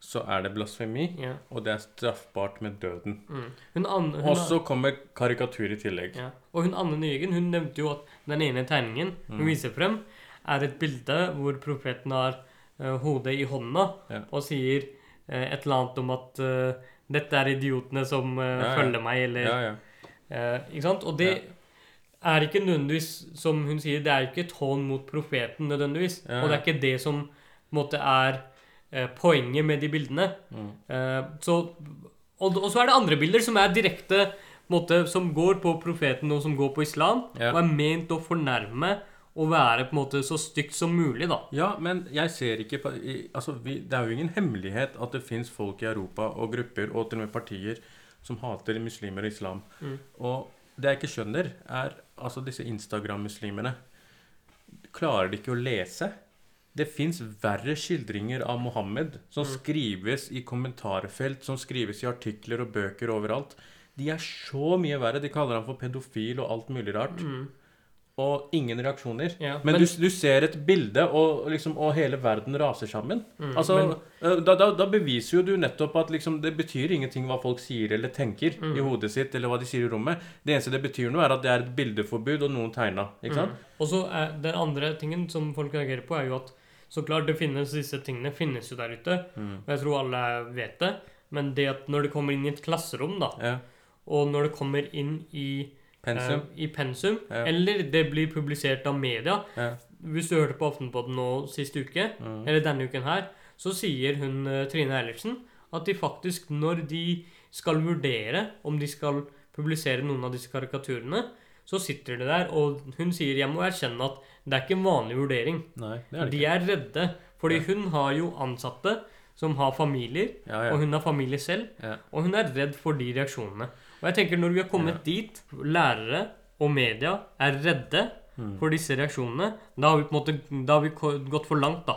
A: så er det blasfemi,
B: Ja.
A: og det er straffbart med døden.
B: Mm.
A: Og så kommer karikatur i tillegg.
B: ja. Og hun Anne Nygen hun nevnte jo at den ene tegningen hun
A: Mm.
B: viser frem, er et bilde hvor profeten har uh, hodet i hånda
A: Ja.
B: og sier uh, et eller annet om at uh, dette er idiotene som følger meg, eller
A: Ja, ja.
B: Ikke sant? Og det er ikke nødvendigvis, som hun sier, det er ikke et hån mot profeten nødvendigvis. Og det er ikke det som på en måte er poenget med de bildene.
A: Mm.
B: Eh, så, og, og så er det andre bilder som er direkte måte, Som går på profeten og som går på islam,
A: Ja.
B: og er ment å fornærme og være på en måte så stygt som mulig, da.
A: Ja, men jeg ser ikke på Altså, vi, det er jo ingen hemmelighet at det fins folk i Europa og grupper og til og med partier som hater muslimer og islam.
B: Mm.
A: Og det jeg ikke skjønner, er altså disse Instagram-muslimene. Klarer de ikke å lese? Det fins verre skildringer av Mohammed som
B: Mm.
A: skrives i kommentarfelt, som skrives i artikler og bøker overalt. De er så mye verre. De kaller ham for pedofil og alt mulig rart.
B: Mm.
A: og ingen reaksjoner.
B: Ja,
A: Men,
B: men-
A: du, du ser et bilde, og, liksom, og hele verden raser sammen.
B: Mm,
A: altså,
B: men-
A: da, da, da beviser jo du nettopp at liksom, det betyr ingenting hva folk sier eller tenker
B: Mm.
A: i hodet sitt, eller hva de sier i rommet. Det eneste det betyr noe, er at det er et bildeforbud, og noen tegna. Ikke sant?
B: Og så den andre tingen som folk reagerer på, er jo at så klart det finnes disse tingene finnes jo der ute,
A: Mm.
B: og jeg tror alle vet det, men det at når det kommer inn i et klasserom, da,
A: Ja.
B: og når det kommer inn i
A: Pensum.
B: eh, i pensum,
A: Ja.
B: eller det blir publisert av media
A: Ja.
B: Hvis du hørte på Aftenpodden nå sist uke,
A: Mm.
B: eller denne uken her, så sier hun eh, Trine Eilertsen at de faktisk, når de skal vurdere om de skal publisere noen av disse karikaturene, så sitter de der, og hun sier jeg må erkjenne at det er ikke en vanlig vurdering.
A: Nei, det er det
B: De er redde, fordi
A: Ja.
B: hun har jo ansatte som har familier,
A: Ja, ja.
B: og hun har familie selv, og hun er redd for de reaksjonene. Og jeg tenker når vi har kommet dit, lærere og media er redde
A: Mm.
B: for disse reaksjonene, da har vi på en måte da har vi gått for langt, da.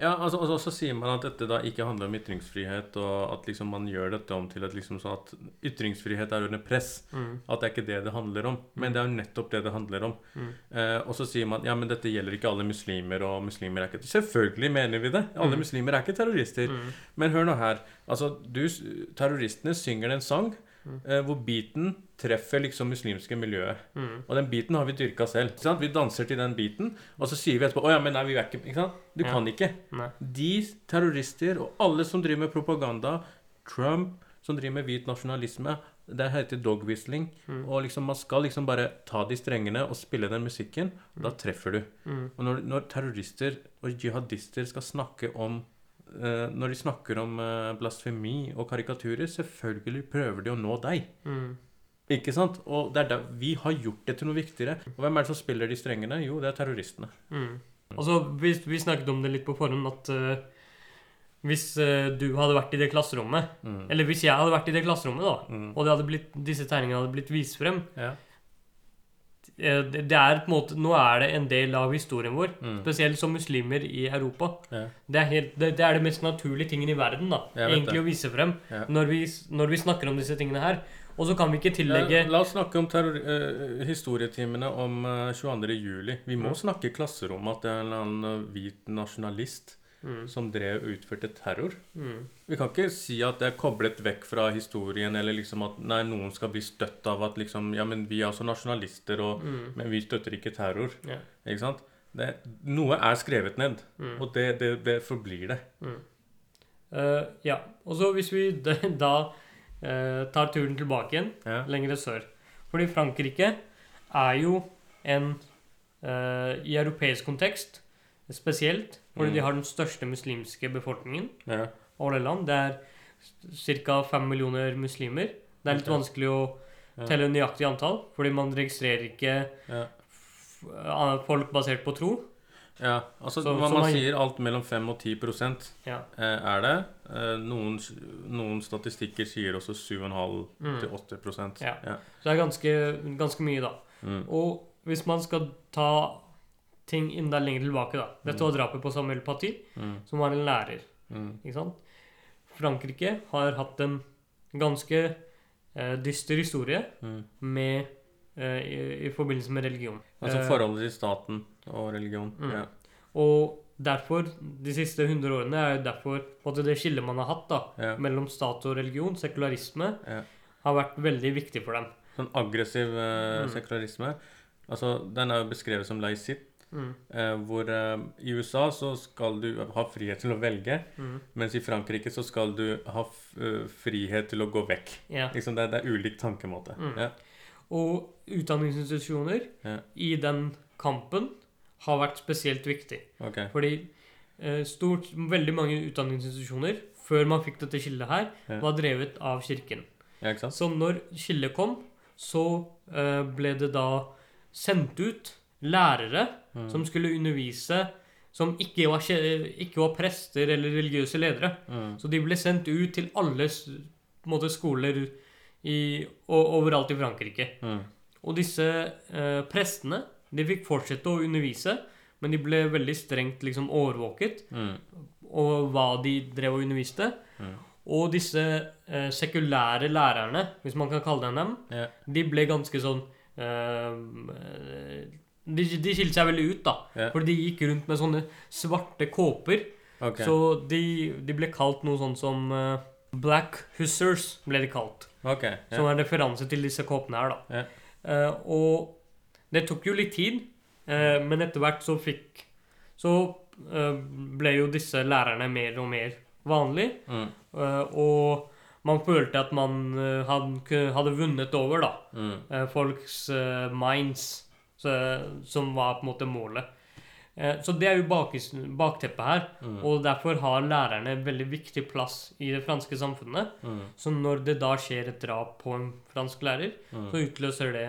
A: Ja, altså, og så sier man at dette da ikke handler om ytringsfrihet, og at liksom man gjør dette om til at liksom sånn at ytringsfrihet er under press.
B: Mm.
A: At det er ikke det det handler om. Men det er jo nettopp det det handler om.
B: Mm.
A: Eh, og så sier man ja, men dette gjelder ikke alle muslimer, og muslimer er ikke Selvfølgelig mener vi det. Alle
B: Mm.
A: muslimer er ikke terrorister.
B: Mm.
A: Men hør nå her. Altså, du, terroristene synger en sang
B: Mm.
A: Eh, hvor beaten treffer liksom muslimske miljøet.
B: Mm.
A: Og den beaten har vi dyrka selv. Vi danser til den beaten, og så sier vi etterpå Å ja, men nei, vi er ikke Ikke sant? Du
B: Ja.
A: kan ikke.
B: Nei.
A: De terrorister og alle som driver med propaganda, Trump som driver med hvit nasjonalisme, det heter dog-whistling.
B: Mm.
A: Og liksom man skal liksom bare ta de strengene og spille den musikken, og da treffer du.
B: Mm.
A: Og når, når terrorister og jihadister skal snakke om Når de snakker om eh, blasfemi og karikaturer, selvfølgelig prøver de å nå deg.
B: Mm.
A: Ikke sant? Og det er der vi har gjort det til noe viktigere. Og hvem er det som spiller de strengene? Jo, det er terroristene.
B: Mm. Altså, vi, vi snakket om det litt på forhånd at uh, hvis uh, du hadde vært i det klasserommet,
A: Mm.
B: eller hvis jeg hadde vært i det klasserommet, da,
A: Mm.
B: og det hadde blitt, disse tegningene hadde blitt vist frem
A: Ja.
B: Eh, det, er på en måte, Nå er det en del av historien vår,
A: Mm.
B: spesielt som muslimer i Europa.
A: Ja.
B: Det er, helt, det, det er det mest naturlige tingen i verden, da, egentlig
A: det.
B: å vise frem
A: Ja.
B: når, vi, når vi snakker om disse tingene her. Og så kan vi ikke tillegge
A: Ja, la oss snakke om terror, uh, historietimene om uh, 22. juli. Vi må
B: Mm.
A: snakke i klasserommet at det er en eller annen eh, hvit nasjonalist
B: mm,
A: som drev og utførte terror.
B: mm,
A: Vi kan ikke si at det er koblet vekk fra historien, eller liksom at nei, noen skal bli støtt av at liksom Ja, men vi er også nasjonalister, og,
B: mm,
A: men vi støtter ikke terror.
B: Yeah.
A: Ikke sant? Det, noe er skrevet ned,
B: mm.
A: og det, det, det forblir det.
B: Uh, ja. Og så hvis vi da, eh, tar turen tilbake igjen,
A: Ja.
B: lengre sør Fordi Frankrike er jo en uh, I europeisk kontekst spesielt, fordi
A: Mm.
B: de har den største muslimske befolkningen
A: Ja.
B: av alle land. Det er ca. fem millioner muslimer. Det er litt
A: okay.
B: vanskelig å
A: Ja.
B: telle nøyaktig antall, fordi man registrerer ikke
A: Ja.
B: folk basert på tro.
A: ja. Altså,
B: Så-
A: man,
B: så man
A: sier alt mellom 5 og 10 prosent
B: Ja.
A: eh, er det. Eh, noen, noen statistikker sier også 7,5
B: Mm.
A: til 8 prosent.
B: Ja.
A: Ja.
B: Så det er ganske, ganske mye, da.
A: Mm.
B: Og hvis man skal ta ting enda lenger tilbake, da Dette
A: Mm.
B: var drapet på Samuel Paty,
A: Mm.
B: som var en lærer.
A: Mm.
B: ikke sant? Frankrike har hatt en ganske eh, dyster historie
A: Mm.
B: med, eh, i, i forbindelse med religion.
A: Altså
B: Eh,
A: forholdet til staten og religion.
B: Mm.
A: Ja.
B: Og derfor, de siste 100 årene, er jo derfor at det skillet man har hatt da,
A: Ja.
B: mellom stat og religion, sekularisme,
A: Ja.
B: har vært veldig viktig for dem.
A: Sånn aggressiv eh,
B: Mm.
A: sekularisme. Altså, den er jo beskrevet som laisitt,
B: Mm,
A: eh, hvor eh, i USA så skal du ha frihet til å velge,
B: mm,
A: mens i Frankrike så skal du ha eh, frihet til å gå vekk.
B: ja.
A: Liksom det, det er ulik tankemåte.
B: Mm.
A: Ja.
B: Og utdanningsinstitusjoner
A: Ja.
B: i den kampen har vært spesielt viktig.
A: Okay.
B: Fordi eh, stort, veldig mange utdanningsinstitusjoner før man fikk dette skillet her, var drevet av kirken. Så når skillet kom, så eh, ble det da sendt ut lærere
A: Mm.
B: som skulle undervise som ikke var, ikke var prester eller religiøse ledere.
A: Mm.
B: Så de ble sendt ut til alle måte, skoler i, og, overalt i Frankrike.
A: Mm.
B: Og disse eh, prestene de fikk fortsette å undervise, men de ble veldig strengt liksom overvåket
A: Mm.
B: og hva de drev og underviste.
A: Mm.
B: Og disse eh, sekulære lærerne, hvis man kan kalle dem dem,
A: yeah.
B: de ble ganske sånn eh, De, de skilte seg veldig ut, da.
A: Ja.
B: For de gikk rundt med sånne svarte kåper.
A: Okay.
B: Så de, de ble kalt noe sånt som uh, Black Hussars, ble de kalt.
A: ok.
B: Som er en referanse til disse kåpene her, da.
A: Ja.
B: Uh, og det tok jo litt tid, uh, men etter hvert så fikk Så ble jo disse lærerne mer og mer vanlig.
A: Mm.
B: og man følte at man hadde, hadde vunnet over, da.
A: Mm.
B: folks minds, så, som var på en måte målet. Eh, så det er jo bak, bakteppet her.
A: Mm.
B: Og derfor har lærerne en veldig viktig plass i det franske samfunnet.
A: Mm.
B: Så når det da skjer et drap på en fransk lærer,
A: Mm.
B: så utløser det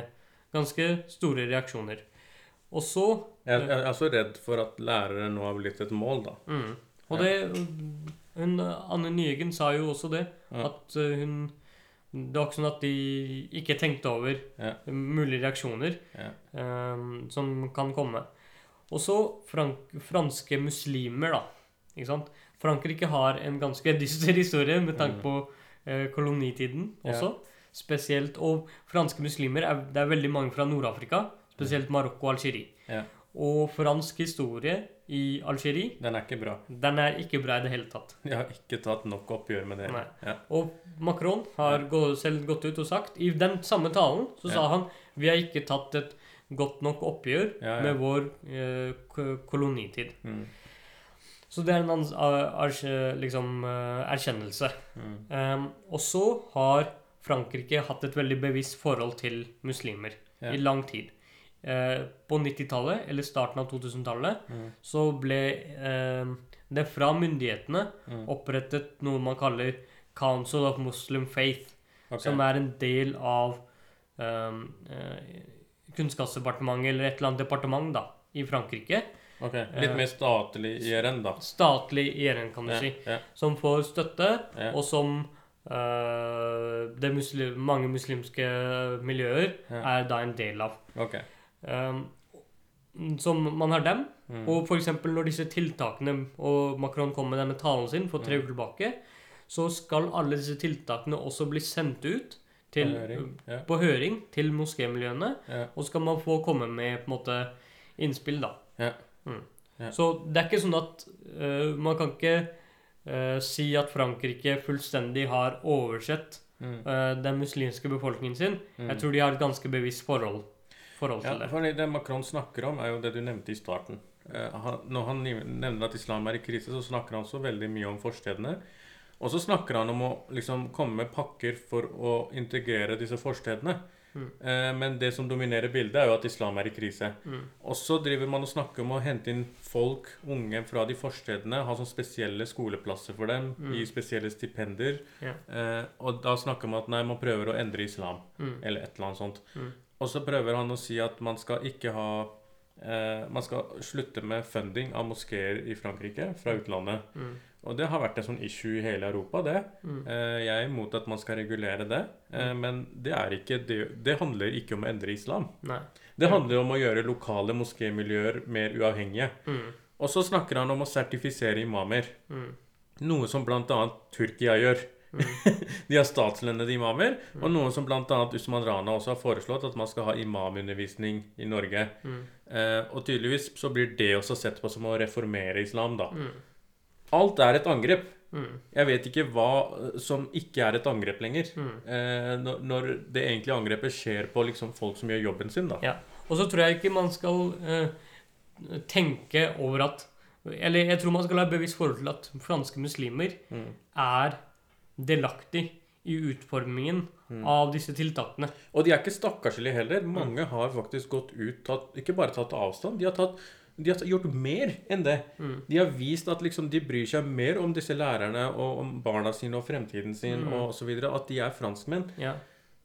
B: ganske store reaksjoner. Og så
A: Jeg, jeg er så redd for at lærere nå har blitt et mål, da.
B: mm, Og det hun, Anne Nyegen sa jo også det. At eh, hun Det var ikke sånn at de ikke tenkte over
A: Ja.
B: mulige reaksjoner
A: Ja.
B: um, som kan komme. Og så franske muslimer, da. Ikke sant? Frankrike har en ganske dyster historie med tanke
A: Mm.
B: på uh, kolonitiden
A: Ja.
B: også. Spesielt. Og franske muslimer er, Det er veldig mange fra Nord-Afrika. Spesielt Marokko og Algerie.
A: Ja.
B: Og fransk historie i Algerie,
A: Den er ikke bra.
B: den er ikke bra i det hele tatt.
A: Jeg har ikke tatt nok oppgjør med det. Ja.
B: Og Macron har gå, selv gått ut og sagt I den samme talen så sa han vi har ikke tatt et godt nok oppgjør
A: Ja, ja.
B: med vår eh, kolonitid.
A: Mm.
B: Så det er en annen liksom, eh, erkjennelse.
A: Mm.
B: Um, og så har Frankrike hatt et veldig bevisst forhold til muslimer
A: Ja.
B: i lang tid. Eh, på 90-tallet, eller starten av 2000-tallet,
A: Mm.
B: så ble eh, det fra myndighetene
A: Mm.
B: opprettet noe man kaller Council of Muslim Faith,
A: okay.
B: som er en del av um, Kunnskapsdepartementet, eller et eller annet departement, da, i Frankrike.
A: Okay. Litt mer statlig IRN, da.
B: Statlig IRN, kan du
A: Ja,
B: si.
A: ja,
B: Som får støtte,
A: ja.
B: og som eh, det muslim, mange muslimske miljøer er da en del av.
A: Ok.
B: Um, som man har dem.
A: Mm.
B: Og f.eks. når disse tiltakene og Macron kom med denne talen sin for tre
A: Mm.
B: uker tilbake, så skal alle disse tiltakene også bli sendt ut til,
A: På høring, ja.
B: på høring til moskémiljøene.
A: Ja.
B: Og så skal man få komme med på en måte innspill, da.
A: Ja.
B: Mm.
A: Ja.
B: Så det er ikke sånn at uh, Man kan ikke uh, si at Frankrike fullstendig har oversett
A: Mm.
B: uh, den muslimske befolkningen sin.
A: Mm.
B: Jeg tror de har et ganske bevisst forhold, forhold til
A: Ja,
B: det.
A: det Macron snakker om, er jo det du nevnte i starten. Eh, han, når han nevner at islam er i krise, så snakker han så veldig mye om forstedene. Og så snakker han om å liksom komme med pakker for å integrere disse forstedene.
B: Mm.
A: Eh, men det som dominerer bildet, er jo at islam er i krise.
B: Mm.
A: Og så driver man og snakker om å hente inn folk, unge fra de forstedene, ha sånne spesielle skoleplasser for dem,
B: Mm.
A: gi spesielle stipender.
B: Ja.
A: Eh, og da snakker man at nei, man prøver å endre islam,
B: Mm.
A: eller et eller annet sånt.
B: Mm.
A: Og så prøver han å si at man skal ikke ha eh, Man skal slutte med funding av moskeer i Frankrike fra utlandet.
B: Mm.
A: Og det har vært et sånn issue i hele Europa, det.
B: Mm.
A: Eh, jeg er imot at man skal regulere det, eh, men det ikke det, det handler ikke om å endre islam.
B: Nei.
A: Det handler om å gjøre lokale moskémiljøer mer uavhengige.
B: Mm.
A: Og så snakker han om å sertifisere imamer.
B: Mm.
A: Noe som bl.a. Tyrkia gjør. De har statslønnede imamer. Og noe som bl.a. Usman Rana også har foreslått, at man skal ha imamundervisning i Norge.
B: Mm.
A: Eh, og tydeligvis så blir det også sett på som å reformere islam, da.
B: Mm.
A: Alt er et angrep.
B: Mm.
A: Jeg vet ikke hva eh, som ikke er et angrep lenger.
B: Mm.
A: Eh, når, når det egentlige angrepet skjer på liksom folk som gjør jobben sin, da.
B: Ja. Og så tror jeg ikke man skal eh, tenke over at Eller jeg tror man skal ha bevisst forhold til at franske muslimer
A: Mm.
B: er delaktig i utformingen
A: Mm.
B: av disse tiltakene.
A: Og de er ikke stakkarslige heller. Mange har faktisk gått ut, tatt, ikke bare tatt avstand, de har, tatt, de har gjort mer enn det.
B: Mm.
A: De har vist at liksom de bryr seg mer om disse lærerne og om barna sine og fremtiden sin
B: Mm.
A: videre. At de er franskmenn.
B: Ja.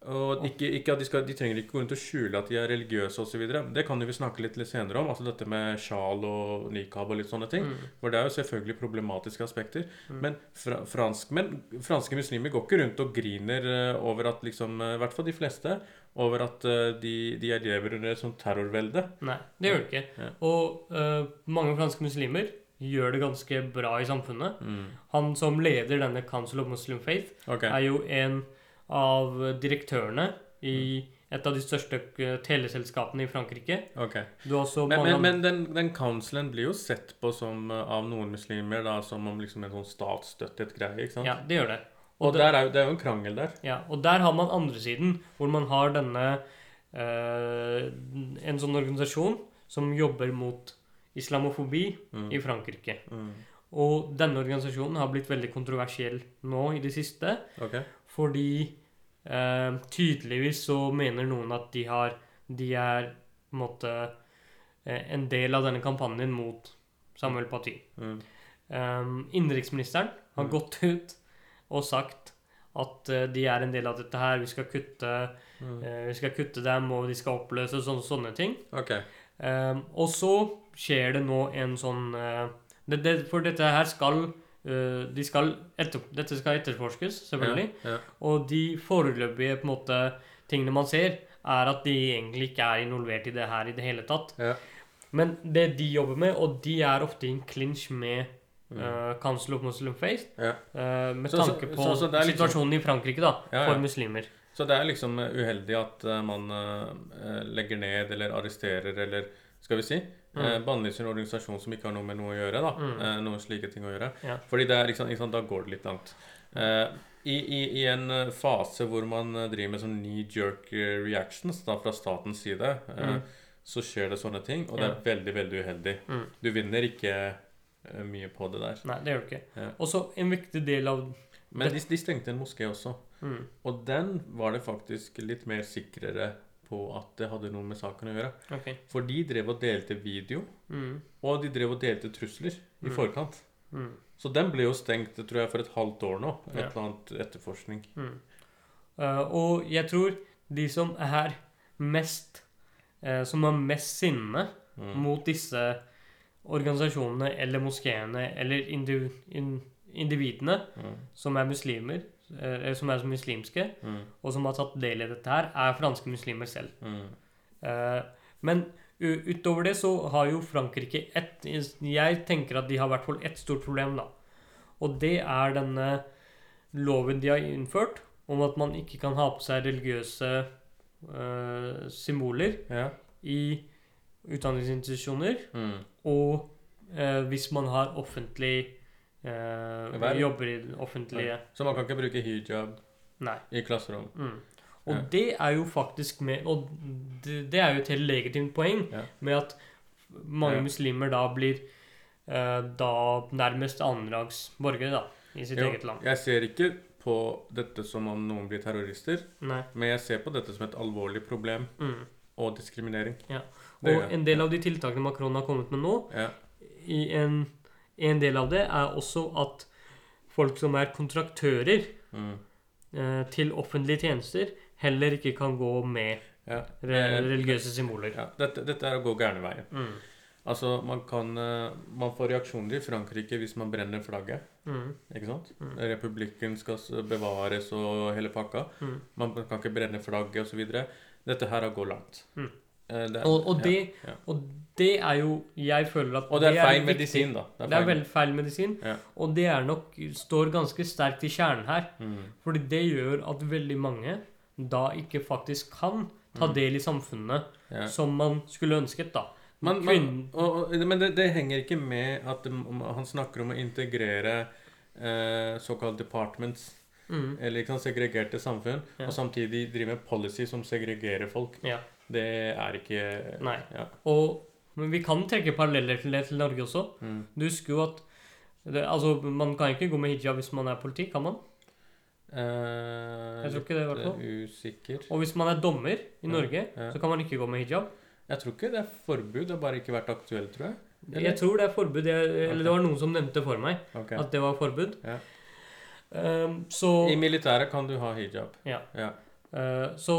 A: Og ikke, ikke at de, skal, de trenger ikke gå rundt og skjule at de er religiøse osv. Det kan vi snakke litt, litt senere om. Altså dette med sjal og nikab og litt sånne ting.
B: Mm.
A: For det er jo selvfølgelig problematiske aspekter.
B: Mm.
A: Men fra, franske muslimer går ikke rundt og griner eh, over at liksom, eh, i hvert fall de fleste, over at eh, de, de lever under et sånt terrorvelde.
B: Nei, det gjør det ikke.
A: Ja.
B: Og uh, mange franske muslimer gjør det ganske bra i samfunnet.
A: Mm.
B: Han som leder denne Council of Muslim Faith,
A: okay.
B: er jo en av direktørene i et av de største eh, teleselskapene i Frankrike.
A: Okay.
B: Du har også
A: Men, men, men den, den councelen blir jo sett på som, eh, av noen muslimer da, som om liksom en sånn statsstøttet greie, ikke sant?
B: Ja, det gjør det.
A: Og
B: det-
A: der er jo, det er jo en krangel der.
B: Ja, og der har man andre siden, hvor man har denne eh, En sånn organisasjon som jobber mot islamofobi
A: Mm.
B: i Frankrike.
A: Mm.
B: Og denne organisasjonen har blitt veldig kontroversiell nå i det siste,
A: Okay.
B: fordi eh, tydeligvis så mener noen at de har De er en måte eh, en del av denne kampanjen mot Samuel Paty.
A: Mm.
B: Um, Innenriksministeren har
A: Mm.
B: gått ut og sagt at uh, de er en del av dette her. Vi skal kutte,
A: Mm.
B: uh, vi skal kutte dem, og de skal oppløses og sånne ting.
A: Okay.
B: Um, og så skjer det nå en sånn det, det, For dette her skal de skal etter, Dette skal etterforskes, selvfølgelig.
A: Ja, ja.
B: Og de foreløpige på en måte, tingene man ser, er at de egentlig ikke er involvert i det her i det hele tatt.
A: Ja.
B: Men det de jobber med, og de er ofte i en clinch med
A: Mm.
B: eh, Council of Muslim Faith,
A: Ja.
B: eh, med
A: Så-
B: tanke på
A: så- så liksom-
B: situasjonen i Frankrike da, for muslimer.
A: Så det er liksom eh, uheldig at eh, man uh, legger ned eller arresterer eller skal vi si eh,
B: Mm.
A: bannlyser en organisasjon som ikke har noe med noe å gjøre. da,
B: Mm.
A: eh, Noen slike ting å gjøre.
B: Ja.
A: Fordi det er liksom, sant, da går det litt langt. Eh, i, i, I en eh, fase hvor man eh, driver med sånn knee jerk eh, reactions da, fra statens side, eh,
B: Mm.
A: så skjer det sånne ting, og det er veldig, veldig uheldig.
B: Mm.
A: Du vinner ikke eh, mye på det der.
B: Nei, det gjør du ikke.
A: Ja.
B: Og så en viktig del av
A: Men de, de stengte en moské også.
B: mm,
A: Og den var det faktisk litt mer sikrere på at det hadde noe med saken å gjøre.
B: Okay.
A: For de drev og delte video,
B: Mm,
A: og de drev og delte trusler i
B: Mm.
A: forkant.
B: mm,
A: Så den ble jo stengt tror jeg, for et halvt år nå. Et
B: Ja.
A: eller annet etterforskning.
B: mm. Eh, og jeg tror de som er mest uh, Som har mest sinne
A: Mm.
B: mot disse organisasjonene eller moskeene eller indiv in individene
A: Mm.
B: som er muslimer, eh, som er muslimske,
A: Mm.
B: og som har tatt del i dette her, er franske muslimer selv.
A: Mm.
B: Eh, men utover det så har jo Frankrike ett Jeg tenker at de har i hvert fall ett stort problem, da. Og det er denne loven de har innført om at man ikke kan ha på seg religiøse eh, symboler
A: Ja.
B: i utdanningsinstitusjoner,
A: Mm.
B: og eh, hvis man har offentlig eh? Jobber i det offentlige
A: Så man kan ikke bruke hijab
B: Nei.
A: i klasserom.
B: Mm. Og
A: Ja.
B: det er jo faktisk med Og det, det er jo et helt legitimt poeng
A: Ja.
B: med at mange
A: Ja.
B: muslimer da blir eh, da nærmest annenrangs borgere da, i sitt
A: Jo,
B: eget land.
A: Jeg ser ikke på dette som om noen blir terrorister,
B: Nei.
A: men jeg ser på dette som et alvorlig problem
B: Mm.
A: og diskriminering.
B: Ja. Og
A: det,
B: en del av de tiltakene Macron har kommet med nå,
A: Ja.
B: i en, en del av det er også at folk som er kontraktører
A: Mm.
B: eh, til offentlige tjenester, heller ikke kan gå med
A: Ja.
B: re religiøse symboler.
A: ja. Dette, dette er å gå gærne veien.
B: Mm.
A: Altså, man kan eh, Man får reaksjoner i Frankrike hvis man brenner flagget.
B: Mm.
A: Ikke sant?
B: Mm.
A: Republikken skal bevares og hele pakka.
B: Mm.
A: Man kan ikke brenne flagget osv. Dette her har gått langt.
B: Mm.
A: Eh, det er-
B: Og, og, det,
A: ja.
B: og det er jo Jeg føler at
A: Og det er feil
B: viktig.
A: medisin, da.
B: Det er veldig feil medisin.
A: Ja.
B: Og det er nok står ganske sterkt i kjernen her.
A: Mm.
B: Fordi det gjør at veldig mange da ikke faktisk kan ta
A: Mm.
B: del i samfunnet
A: Ja.
B: som man skulle ønsket, da.
A: Man, man, og, og, men det, det henger ikke med at det, han snakker om å integrere eh, såkalt departments,
B: mm,
A: eller ikke sant, segregerte samfunn,
B: Ja.
A: og samtidig drive med policy som segregerer folk.
B: Ja.
A: Det er ikke
B: Nei.
A: Ja.
B: Og men vi kan trekke paralleller til det til Norge også.
A: Mm.
B: Du husker jo at det, Altså, man kan ikke gå med hijab hvis man er politi, kan man?
A: Eh,
B: Jeg tror ikke det, i hvert fall.
A: eh, Usikker.
B: Og hvis man er dommer i
A: Ja,
B: Norge,
A: ja.
B: så kan man ikke gå med hijab.
A: Jeg tror ikke det er forbud, det har bare ikke vært aktuelt, tror jeg. Eller?
B: Jeg tror det er forbud. Jeg, eller
A: okay.
B: det var noen som nevnte for meg
A: okay.
B: at det var forbud.
A: Ja.
B: Um, så
A: I militæret kan du ha hijab.
B: Ja.
A: Ja.
B: Uh, så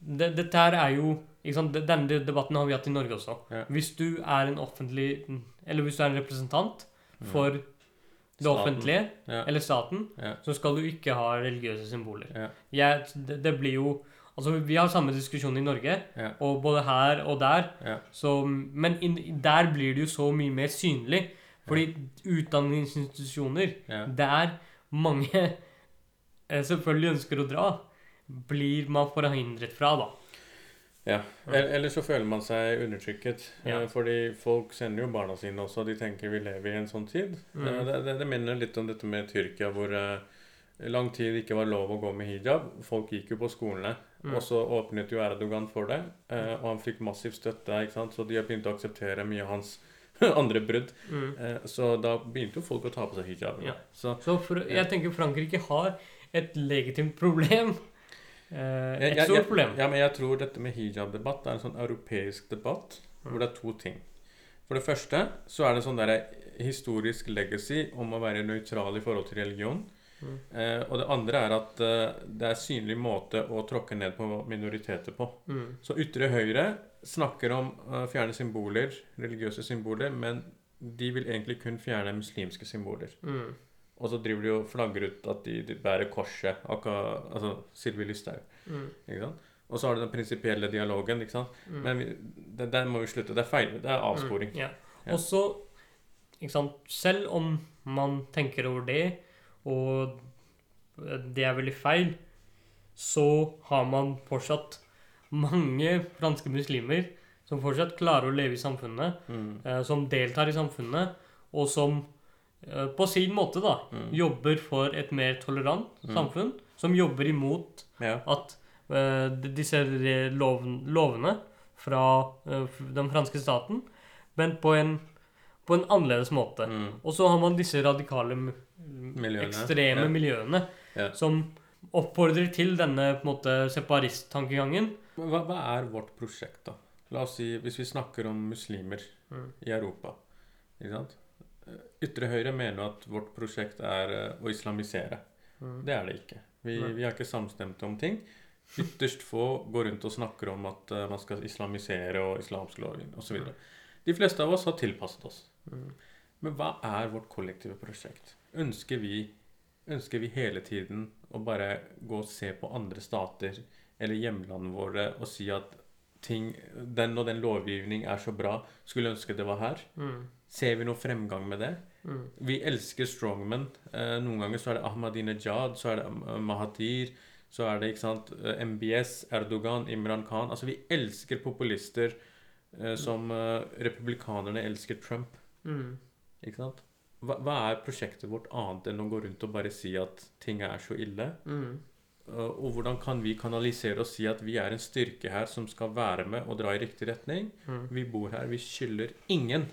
B: det, dette her er jo Denne debatten har vi hatt i Norge også.
A: Ja.
B: Hvis du er en offentlig Eller hvis du er en representant
A: for
B: for det
A: Staten.
B: offentlige
A: Ja.
B: eller staten,
A: Ja.
B: så skal du ikke ha religiøse symboler.
A: Ja.
B: Jeg, det, det blir jo Altså, vi har samme diskusjon i Norge,
A: Ja.
B: og både her og der.
A: Ja.
B: Så, men in, der blir det jo så mye mer synlig. Fordi utdanningsinstitusjoner
A: Ja.
B: der mange eh, selvfølgelig ønsker å dra, blir man forhindret fra, da.
A: Ja. Eller, så føler man seg undertrykket.
B: Ja.
A: Eh, Fordi folk sender jo barna sine også. De tenker vi lever i en sånn tid.
B: Mm.
A: Det, det, det minner litt om dette med Tyrkia, hvor eh, lang tid ikke var lov å gå med hijab. Folk gikk jo på skolene.
B: Mm.
A: Og så åpnet jo Erdogan for det, eh, og han fikk massiv støtte. ikke sant? Så de har begynt å akseptere mye av hans andre brudd.
B: Mm.
A: Så da begynte jo folk å ta på seg hijab.
B: Ja.
A: Så
B: Så for, jeg tenker Frankrike har et legitimt problem. Eh, et
A: jeg-
B: stort problem.
A: Ja, men jeg tror dette med hijab-debatt er en sånn europeisk debatt
B: Mm.
A: hvor det er to ting. For det første så er det sånn der historisk legacy om å være nøytral i forhold til religion.
B: Mm.
A: Eh, og det andre er at eh, det er synlig måte å tråkke ned på minoriteter på.
B: Mm.
A: Så ytre høyre snakker om å fjerne symboler, religiøse symboler, men de vil egentlig kun fjerne muslimske symboler.
B: Mm.
A: Og så driver de og flagger ut at de, de bærer korset, akkurat, altså Sylvi Listhaug.
B: Mm.
A: Ikke sant? Og så har du den prinsipielle dialogen. ikke sant?
B: Mm.
A: Men vi, det, der må vi slutte. Det er feil. Det er avsporing.
B: Mm, ja.
A: Ja.
B: Og så, ikke sant Selv om man tenker over det, og det er veldig feil, så har man fortsatt mange franske muslimer som fortsatt klarer å leve i samfunnet,
A: Mm.
B: eh, som deltar i samfunnet, og som på sin måte da
A: Mm.
B: jobber for et mer tolerant
A: Mm.
B: samfunn, som jobber imot
A: Ja.
B: at uh, disse loven, lovene fra uh, den franske staten, men på en, på en annerledes måte.
A: Mm.
B: Og så har man disse radikale,
A: Miljøene,
B: ekstreme
A: ja.
B: miljøene
A: Ja.
B: som oppfordrer til denne på en måte
A: separisttankegangen. Hva, hva er vårt prosjekt, da? La oss si, Hvis vi snakker om muslimer
B: Mm.
A: i Europa ikke sant? Eh, Ytre høyre mener at vårt prosjekt er eh, å islamisere.
B: Mm.
A: Det er det ikke. Vi, vi er ikke samstemte om ting. Ytterst få går rundt og snakker om at eh, man skal islamisere og islamsk lovgivning osv. De fleste av oss har tilpasset oss.
B: Mm.
A: Men hva er vårt kollektive prosjekt? Ønsker vi, ønsker vi hele tiden å bare gå og se på andre stater eller hjemlandene våre og si at ting, den og den lovgivning er så bra, skulle ønske det var her?
B: Mm.
A: Ser vi noe fremgang med det?
B: Mm.
A: Vi elsker strongmen. Eh, noen ganger så er det Ahmadinejad, så er det Mahatir, Mahathir, så er det ikke sant, eh, MBS, Erdogan, Imran Khan. Altså, vi elsker populister eh, som eh, republikanerne elsker Trump.
B: Mm.
A: Ikke sant? Hva, hva er prosjektet vårt annet enn å gå rundt og bare si at ting er så ille?
B: Mm.
A: Eh, og hvordan kan vi kanalisere og si at vi er en styrke her som skal være med og dra i riktig retning?
B: Mm.
A: Vi bor her, vi skylder ingen.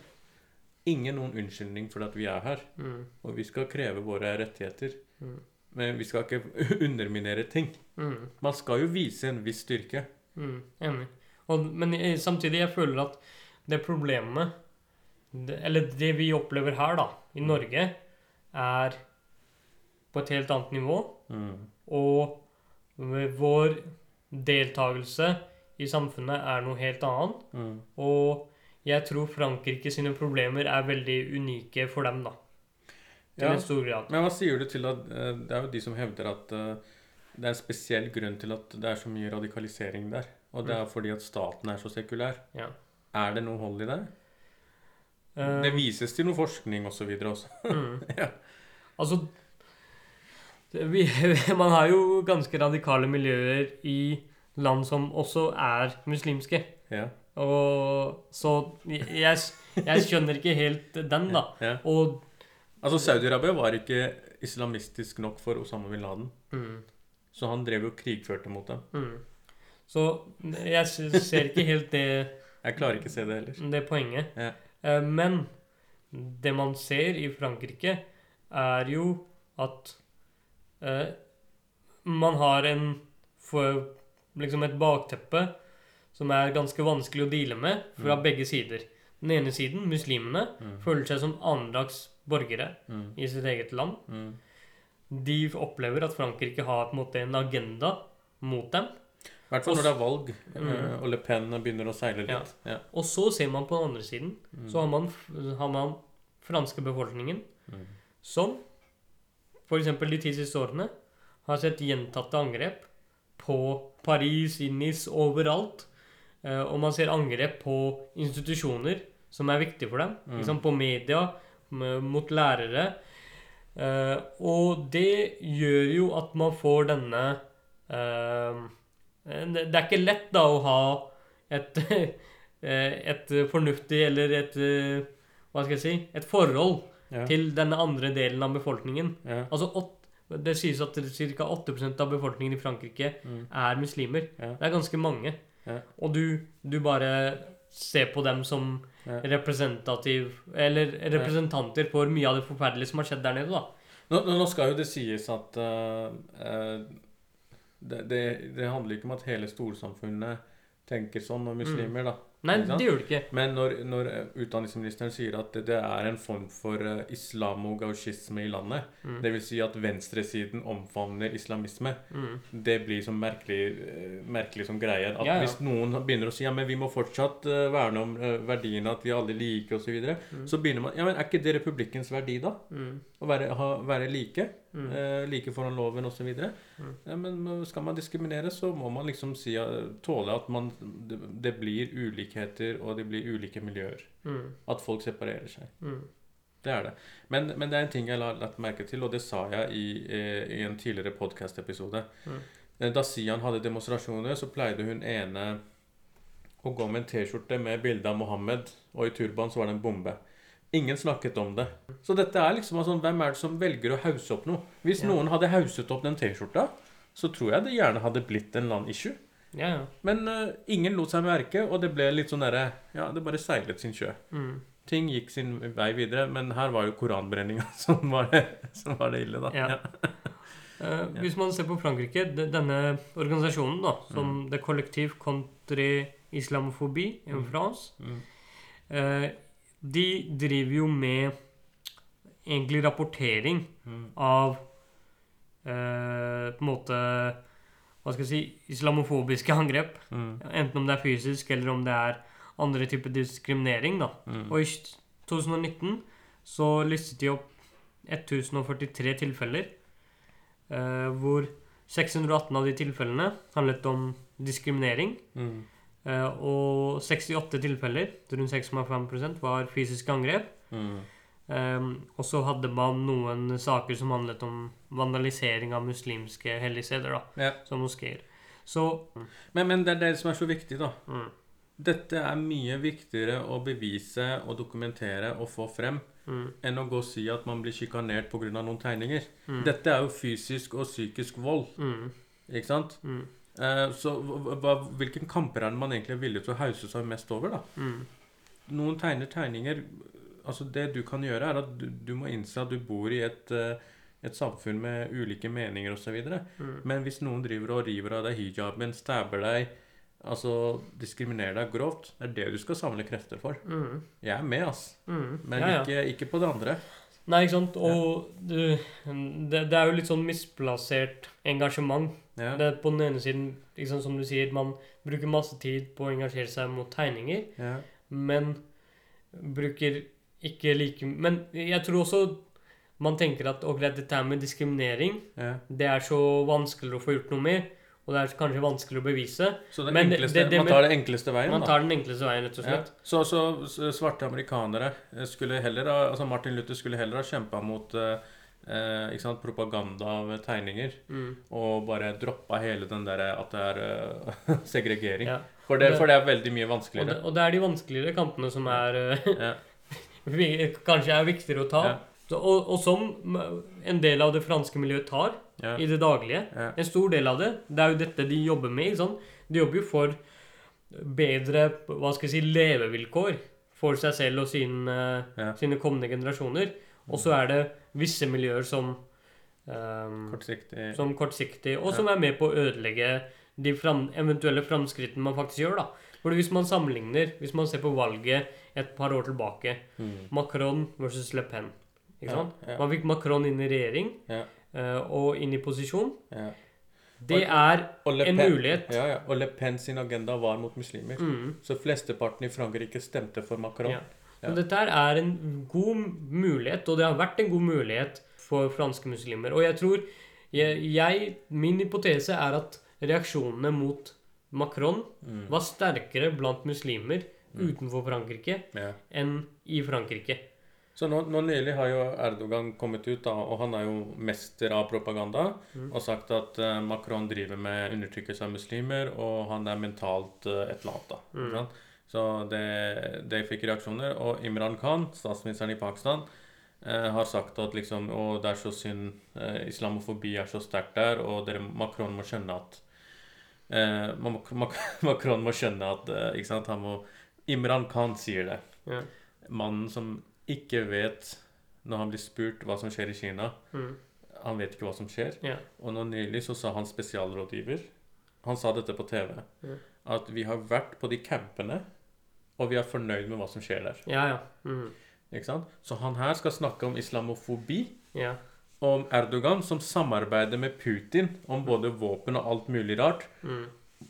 A: Ingen noen unnskyldning for at vi er her.
B: Mm.
A: Og vi skal kreve våre rettigheter.
B: Mm.
A: Men vi skal ikke underminere ting.
B: Mm.
A: Man skal jo vise en viss styrke.
B: Mm, enig. Og, men jeg, samtidig, jeg føler at det problemet det, Eller det vi opplever her, da, i Norge, er på et helt annet nivå. Og vår deltakelse i samfunnet er noe helt annet.
A: Mm.
B: Og jeg tror Frankrike sine problemer er veldig unike for dem, da. Til
A: Ja.
B: en stor grad.
A: Men hva sier du til at eh, Det er jo de som hevder at eh, det er en spesiell grunn til at det er så mye radikalisering der. Og det er fordi at staten er så sekulær.
B: Ja.
A: Er det noe hold i det?
B: Eh,
A: Det vises til noe forskning osv. også.
B: Mm.
A: Ja.
B: Altså det, vi, Man har jo ganske radikale miljøer i land som også er muslimske.
A: Ja.
B: Og så jeg, jeg skjønner ikke helt den, da.
A: ja.
B: Og
A: Altså, Saudi-Arabia var ikke islamistisk nok for Osama bin Laden.
B: mm,
A: Så han drev jo og krigførte mot dem.
B: mm. Så jeg ser ikke helt det,
A: Jeg klarer ikke å se det heller.
B: det poenget.
A: Ja.
B: Eh, Men det man ser i Frankrike, er jo at eh, man har en liksom et bakteppe som er ganske vanskelig å deale med fra
A: Mm.
B: begge sider. Den ene siden, muslimene,
A: Mm.
B: føler seg som annendags borgere
A: Mm.
B: i sitt eget land.
A: Mm.
B: De opplever at Frankrike har på en måte en agenda mot dem.
A: I hvert fall når det er valg,
B: Mm.
A: eh, og Le Pen begynner å seile litt. Ja.
B: Og så ser man på den andre siden,
A: Mm.
B: så har man, har man franske befolkningen som f.eks. de ti siste årene har sett gjentatte angrep på Paris, i Nice, overalt. Eh, og man ser angrep på institusjoner som er viktige for dem.
A: Mm.
B: Liksom på media, mot lærere. Eh, og det gjør jo at man får denne Ehm, det er ikke lett da å ha et, eh, et fornuftig eller et eh, Hva skal jeg si Et forhold
A: Ja.
B: til denne andre delen av befolkningen.
A: ja.
B: Altså Det sies at ca. 8% av befolkningen i Frankrike
A: Mm.
B: er muslimer.
A: Ja.
B: Det er ganske mange.
A: Ja.
B: Og du, du bare ser på dem som
A: Ja.
B: representativ Eller representanter for mye av det forferdelige som har skjedd der nede, da.
A: Nå, nå skal jo det sies at uh, det, det, det handler ikke om at hele storsamfunnet tenker sånn om muslimer, da.
B: Nei, det gjør det ikke.
A: Men når, når eh, utdanningsministeren sier at det, er en form for uh, islamogausjisme i landet,
B: Mm.
A: det vil si at venstresiden omfavner islamisme,
B: Mm.
A: det blir som merkelig, eh, merkelig som greie. At
B: Ja, ja.
A: hvis noen begynner å si ja, men vi må fortsatt eh, verne om verdiene, at vi alle liker osv., så, videre,
B: Mm.
A: så begynner man Ja, men er ikke det republikkens verdi, da?
B: Mm.
A: Å være, ha, være like?
B: Mm.
A: eh, like foran loven osv.
B: Mm.
A: Ja, men skal man diskriminere, så må man liksom si, tåle at man, det, det blir ulikheter, og det blir ulike miljøer.
B: Mm.
A: At folk separerer seg.
B: Mm.
A: Det er det. Men, men det er en ting jeg har lagt merke til, og det sa jeg i, eh, i en tidligere podkast-episode.
B: Mm.
A: Eh, Da Sian hadde demonstrasjoner, så pleide hun ene å gå med en T-skjorte med bilde av Mohammed, og i turban så var det en bombe. Ingen snakket om det. Så dette er liksom altså, Hvem er det som velger å hause opp noe? Hvis
B: Ja.
A: noen hadde hauset opp den T-skjorta, så tror jeg det gjerne hadde blitt en eller annen issue.
B: Ja, ja.
A: Men uh, ingen lot seg merke, og det ble litt sånn derre Ja, det bare seilet sin sjø.
B: Mm.
A: Ting gikk sin vei videre, men her var jo koranbrenninga som, var det- som var det ille, da.
B: Ja. Uh, hvis man ser på Frankrike, de, denne organisasjonen, da,
A: Mm.
B: som Collective contre Islamophobie in
A: Mm.
B: France,
A: Mm.
B: De driver jo med egentlig rapportering
A: Mm.
B: av eh, på en måte Hva skal jeg si islamofobiske angrep.
A: Mm.
B: Enten om det er fysisk, eller om det er andre typer diskriminering. da.
A: Mm.
B: Og i 2019 så listet de opp 1043 tilfeller, eh, hvor 618 av de tilfellene handlet om diskriminering.
A: Mm.
B: Eh, og 68 tilfeller, rundt 6,5% var fysiske angrep.
A: Mm.
B: Um, og så hadde man noen saker som handlet om vandalisering av muslimske helligsteder,
A: Ja.
B: som moskeer. Så
A: Men, men det er det som er så viktig, da.
B: mm,
A: Dette er mye viktigere å bevise og dokumentere og få frem
B: mm,
A: enn å gå og si at man blir sjikanert pga. noen tegninger.
B: mm,
A: Dette er jo fysisk og psykisk vold,
B: mm,
A: ikke sant?
B: mm,
A: så hva, hvilken kamper er man egentlig er villig til å hause seg mest over, da?
B: mm,
A: Noen tegner tegninger Altså, det du kan gjøre, er at du, du må innse at du bor i et, eh, et samfunn med ulike meninger osv.
B: mm,
A: Men hvis noen driver og river av deg hijaben, stabber deg, altså diskriminerer deg grovt, det er det du skal samle krefter for.
B: mm,
A: Jeg er med, ass.
B: mm.
A: Men
B: Ja, ja.
A: Ikke, ikke på det andre.
B: Nei, ikke sant. Og det, det, det er jo litt sånn misplassert engasjement.
A: Ja.
B: Det er på den ene siden, sant, som du sier, man bruker masse tid på å engasjere seg mot tegninger,
A: Ja.
B: men bruker ikke like Men jeg tror også man tenker at ok, dette med diskriminering,
A: ja.
B: det er så vanskelig å få gjort noe med, og det er kanskje vanskelig å bevise.
A: Så enkleste,
B: det- det
A: man tar den enkleste veien,
B: Man
A: da.
B: tar den enkleste veien, rett og
A: Ja.
B: slett.
A: Så, så svarte amerikanere eh, skulle heller ha Altså Martin Luther skulle heller ha kjempa mot eh, eh, sant, propaganda av tegninger
B: Mm.
A: og bare droppa hele den derre at det er uh, segregering.
B: Ja.
A: For, det, for det er veldig mye
B: Og, det,
A: vanskeligere.
B: og det er de vanskeligere kampene som er
A: Ja.
B: kanskje er viktigere å ta.
A: Ja.
B: Så, og, og som en del av det franske miljøet tar
A: Ja.
B: i det daglige.
A: Ja.
B: En stor del av det. Det er jo dette de jobber med. ikke sant? De jobber jo for bedre hva skal jeg si, levevilkår for seg selv og sine,
A: Ja.
B: sine kommende generasjoner. Og så er det visse miljøer som um,
A: Kortsiktig.
B: som kortsiktig, og som er med på å ødelegge de fram, eventuelle framskrittene man faktisk gjør. da. For hvis man sammenligner, hvis man ser på valget et par år tilbake,
A: Mm.
B: Macron versus Le Pen ikke sant? Man fikk Macron inn i regjering
A: Ja.
B: Eh, og inn i posisjon.
A: Ja.
B: Det er
A: Og Le
B: en
A: Pen-
B: mulighet.
A: Ja, ja. Og Le Pen sin agenda var mot muslimer.
B: mm,
A: Så flesteparten i Frankrike stemte for Macron.
B: Ja. Dette er en god mulighet, og det har vært en god mulighet for franske muslimer. Og jeg tror jeg, jeg, Min hypotese er at reaksjonene mot Macron
A: Mm.
B: var sterkere blant muslimer
A: Mm.
B: utenfor Frankrike enn i Frankrike.
A: Så nå, nå nylig har jo Erdogan kommet ut, da, og han er jo mester av propaganda,
B: Mm.
A: og sagt at uh, Macron driver med undertrykkelse av muslimer, og han er mentalt uh, et eller annet. da.
B: Mm.
A: Så det, det fikk reaksjoner. Og Imran Khan, statsministeren i Pakistan, uh, har sagt at liksom, å, det er så synd, islamofobi er så sterkt der, og dere, Macron må skjønne at Mac- Mac- Macron må skjønne at ikke sant, han må Imran Khan sier det.
B: Ja.
A: Mannen som ikke vet når han blir spurt hva som skjer i Kina.
B: Mm.
A: Han vet ikke hva som skjer.
B: Yeah.
A: Og nå nylig så sa han spesialrådgiver Han sa dette på TV.
B: Mm.
A: At vi har vært på de campene, og vi er fornøyd med hva som skjer der.
B: Ja, ja. Mm.
A: Ikke sant? Så han her skal snakke om islamofobi.
B: Ja.
A: Om Erdogan som samarbeider med Putin om både våpen og alt mulig rart.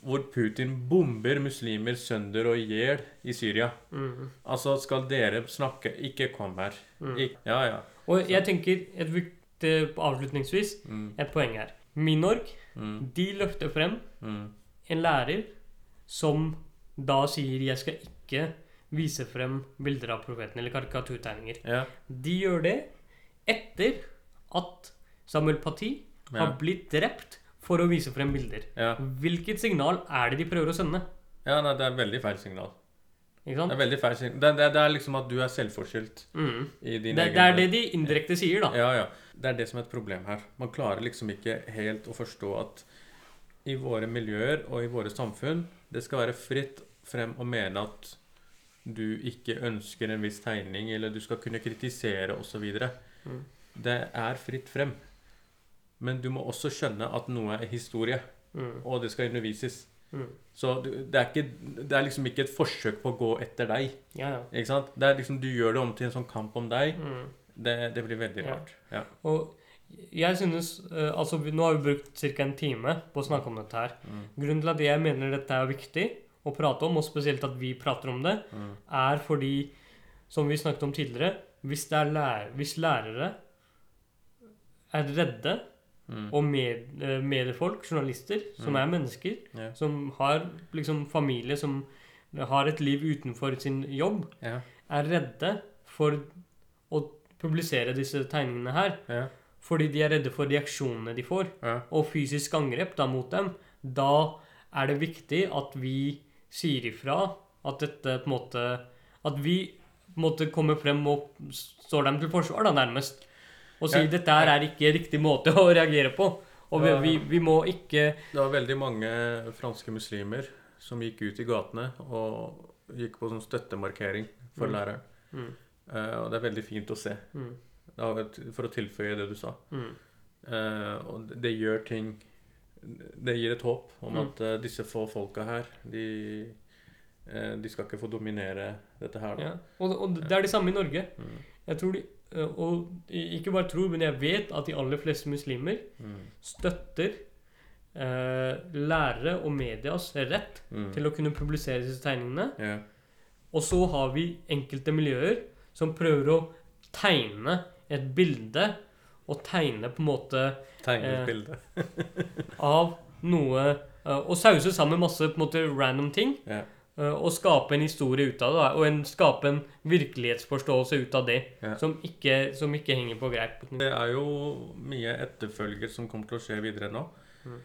A: Hvor Putin bomber muslimer sønder og i hjel i Syria.
B: Mm.
A: Altså, skal dere snakke Ikke kom her.
B: Mm.
A: Ik ja, ja.
B: Og jeg tenker et viktig avslutningsvis
A: Mm,
B: et poeng her. Minorg,
A: mm,
B: de løfter frem
A: mm,
B: en lærer som da sier 'jeg skal ikke vise frem bilder av profeten' eller karikaturtegninger.
A: ja.
B: De gjør det etter at Samuel Paty har blitt drept for å vise frem bilder.
A: Ja.
B: Hvilket signal er det de prøver å sende?
A: ja, nei, det er veldig feil signal.
B: Ikke sant?
A: Det er veldig feil signal. Det, det, det er liksom at du er selvforskyldt
B: Mm.
A: i din
B: Det,
A: egen
B: det er det de indirekte sier, da.
A: Ja, ja. Det er det som er et problem her. Man klarer liksom ikke helt å forstå at i våre miljøer og i våre samfunn det skal være fritt frem å mene at du ikke ønsker en viss tegning, eller du skal kunne kritisere osv.
B: Mm.
A: Det er fritt frem. Men du må også skjønne at noe er historie,
B: Mm.
A: og det skal undervises.
B: Mm.
A: Så det, er ikke, det er liksom ikke et forsøk på å gå etter deg.
B: Ja, ja.
A: Ikke sant? Det er liksom, du gjør det om til en sånn kamp om deg.
B: Mm.
A: Det, det blir veldig rart. Ja.
B: Og jeg synes eh, Altså, nå har vi brukt ca. en time på å snakke om dette her.
A: Mm.
B: Grunnen til at jeg mener dette er viktig å prate om, og spesielt at vi prater om det,
A: Mm.
B: er fordi, som vi snakket om tidligere, hvis, det er lær hvis lærere er redde,
A: Mm.
B: og med, eh, mediefolk, journalister, som
A: Mm.
B: er mennesker,
A: Yeah.
B: som har liksom familie, som har et liv utenfor sin jobb,
A: Yeah.
B: er redde for å publisere disse tegningene her,
A: Yeah.
B: fordi de er redde for reaksjonene de får, og fysisk angrep da mot dem, da er det viktig at vi sier ifra at dette på en måte At vi på en måte kommer frem og står dem til forsvar, da, nærmest. Og si
A: Ja.
B: dette her er ikke riktig måte å reagere på. Og vi, vi, vi må ikke
A: Det var veldig mange franske muslimer som gikk ut i gatene og gikk på sånn støttemarkering for
B: Mm.
A: læreren.
B: mm,
A: Uh, og det er veldig fint å se,
B: mm,
A: for å tilføye det du sa.
B: mm,
A: Uh, og det- gjør ting Det gir et håp om
B: Mm.
A: at uh, disse få folka her, de, de skal ikke få dominere dette her.
B: Ja. og, og det er det samme i Norge.
A: Mm.
B: Jeg tror de Og ikke bare tror, men jeg vet at de aller fleste muslimer
A: Mm.
B: støtter eh, lærere og medias rett
A: Mm.
B: til å kunne publisere disse tegningene.
A: Yeah.
B: Og så har vi enkelte miljøer som prøver å tegne et bilde og tegne på en måte
A: Tegne
B: Eh.
A: et bilde.
B: av noe eh, Og sause sammen masse på en måte random ting.
A: Ja.
B: Eh, Og skape en historie ut av det. Og en, skape en virkelighetsforståelse ut av det.
A: Ja.
B: Som, ikke, som ikke henger på greip.
A: Det er jo mye etterfølger som kommer til å skje videre nå.
B: Mm.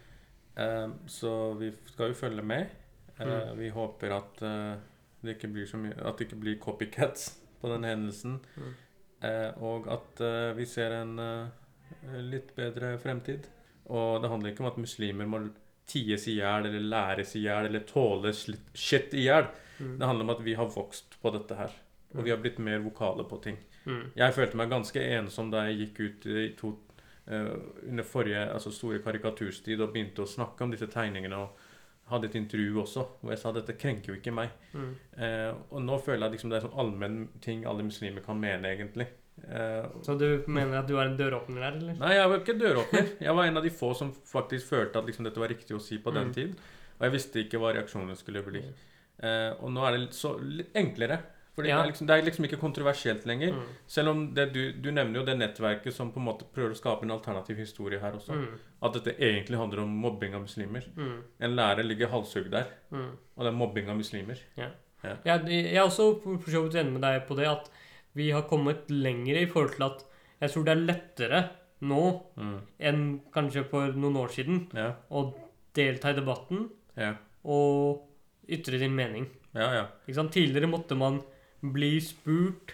A: Eh, så vi skal jo følge med. Eh,
B: Mm.
A: Vi håper at eh, det ikke blir så mye At det ikke blir copycats på den hendelsen.
B: Mm.
A: Eh, og at vi ser en litt bedre fremtid. Og det handler ikke om at muslimer må ties i hjel eller læres i hjel eller tåle shit i hjel.
B: Mm.
A: Det handler om at vi har vokst på dette her. Og vi har blitt mer vokale på ting.
B: Mm.
A: Jeg følte meg ganske ensom da jeg gikk ut i to, uh, under forrige altså store karikaturstid og begynte å snakke om disse tegningene. og hadde et intervju også hvor jeg sa dette krenker jo ikke meg.
B: Mm.
A: Eh, og nå føler jeg liksom det er sånn allmenn ting alle muslimer kan mene, egentlig. Eh,
B: Så du mener at du er en døråpner der, eller?
A: nei, jeg var ikke døråpner. Jeg var en av de få som faktisk følte at liksom dette var riktig å si på den
B: Mm.
A: tid. Og jeg visste ikke hva reaksjonene skulle bli. Uh, og nå er det litt, så, litt enklere. Fordi
B: Ja.
A: det, er liksom, det er liksom ikke kontroversielt lenger.
B: Mm.
A: Selv om det, du, du nevner jo det nettverket som på en måte prøver å skape en alternativ historie her også.
B: Mm.
A: At dette egentlig handler om mobbing av muslimer.
B: Mm.
A: En lærer ligger halshugd der,
B: Mm.
A: og det er mobbing av muslimer.
B: Ja, jeg jeg er også for så vidt enig med deg på det at vi har kommet lenger i forhold til at jeg tror det er lettere nå
A: Mm.
B: enn kanskje for noen år siden
A: Ja.
B: å delta i debatten
A: Ja.
B: og ytre din mening.
A: Ja?
B: Tidligere måtte man bli spurt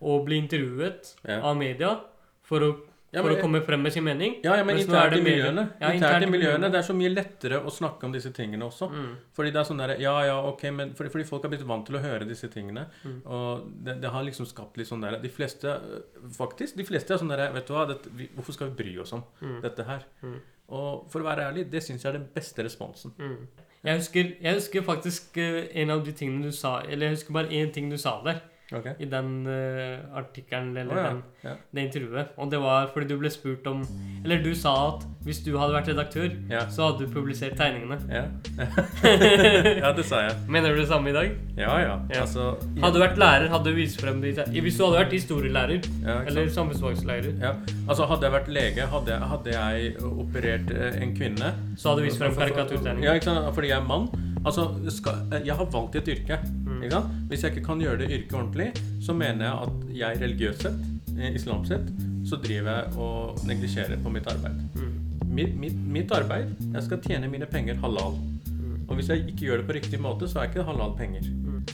B: og bli intervjuet av media for å,
A: Ja,
B: for å komme frem med sin mening.
A: Ja, ja, men
B: er
A: internt i miljøene.
B: Ja,
A: internt
B: internt
A: i miljøene. Det er så mye lettere å snakke om disse tingene også.
B: Mm.
A: Fordi det er sånn der, ja, ja, ok, men fordi, fordi folk har blitt vant til å høre disse tingene.
B: Mm.
A: Og det, det har liksom skapt litt sånn der De fleste, øh, faktisk, de fleste er sånn der Vet du hva, dette, vi, hvorfor skal vi bry oss om
B: Mm.
A: dette her?
B: Mm.
A: Og for å være ærlig, det syns jeg er den beste responsen.
B: Mm. Jeg, husker, jeg husker faktisk eh, en av de tingene du sa Eller jeg husker bare én ting du sa der
A: Ok?
B: i den uh, artikkelen eller
A: oh, ja.
B: den,
A: Ja.
B: det intervjuet. Og det var fordi du ble spurt om Eller du sa at hvis du hadde vært redaktør,
A: Ja.
B: så hadde du publisert tegningene.
A: Ja. ja, det sa jeg.
B: Mener du det samme i dag?
A: Ja, ja.
B: Ja.
A: Altså
B: Hadde du vært lærer, hadde du vist frem de Hvis du hadde vært historielærer eller samfunnsfagslærer,
A: Ja, altså Hadde jeg vært lege, hadde jeg, hadde jeg operert eh, en kvinne
B: så hadde du vist frem karikaturtegninger.
A: Ja, ikke sant? Fordi jeg er mann. Altså, skal, jeg har valgt et yrke.
B: Mm.
A: Ikke sant? Hvis jeg ikke kan gjøre det yrket ordentlig, så mener jeg at jeg religiøst sett, eh, islamsk sett, så driver jeg og neglisjerer på mitt arbeid.
B: Mm.
A: Mitt, mitt, mitt arbeid Jeg skal tjene mine penger halal.
B: Mm.
A: Og hvis jeg ikke gjør det på riktig måte, så er ikke det halal penger.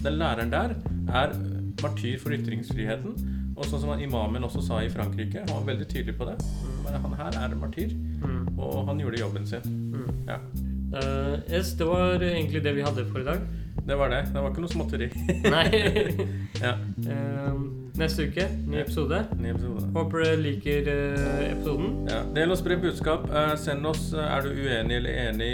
A: Den læreren der er martyr for ytringsfriheten. Og sånn som imamen også sa i Frankrike, han var veldig tydelig på det. Bare Han her er en martyr, og han gjorde jobben sin. Ja.
B: Eh, yes, det var egentlig det vi hadde for i dag.
A: Det var det. Det var ikke noe småtteri.
B: Nei.
A: ja.
B: uh, neste uke, ny episode.
A: Ny episode.
B: Håper dere liker uh, episoden.
A: Ja. Del og spre budskap. Uh, send oss er du uenig eller enig,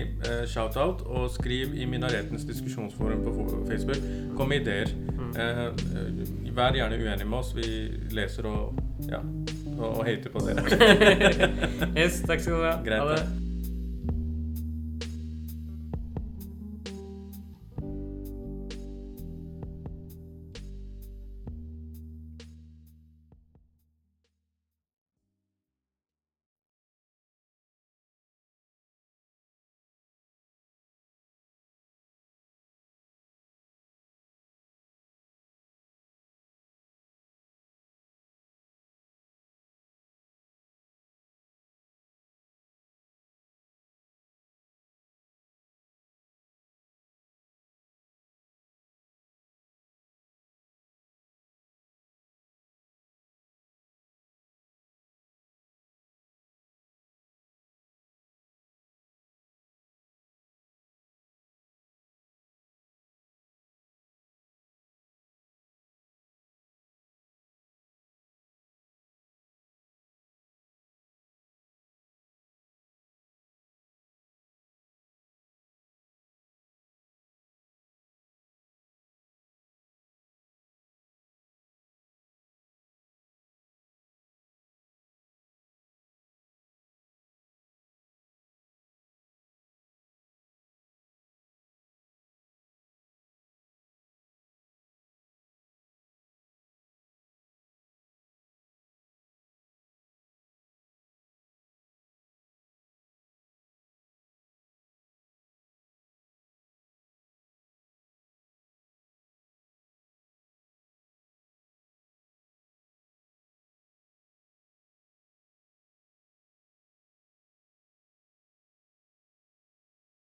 A: shout-out. Og skriv i Minaretens diskusjonsforum på Facebook. Kom med ideer.
B: Mm.
A: Vær gjerne uenig med oss. Vi leser og ja, og, og hater på dere.
B: yes, takk skal du ha.
A: Greit,
B: Ha det.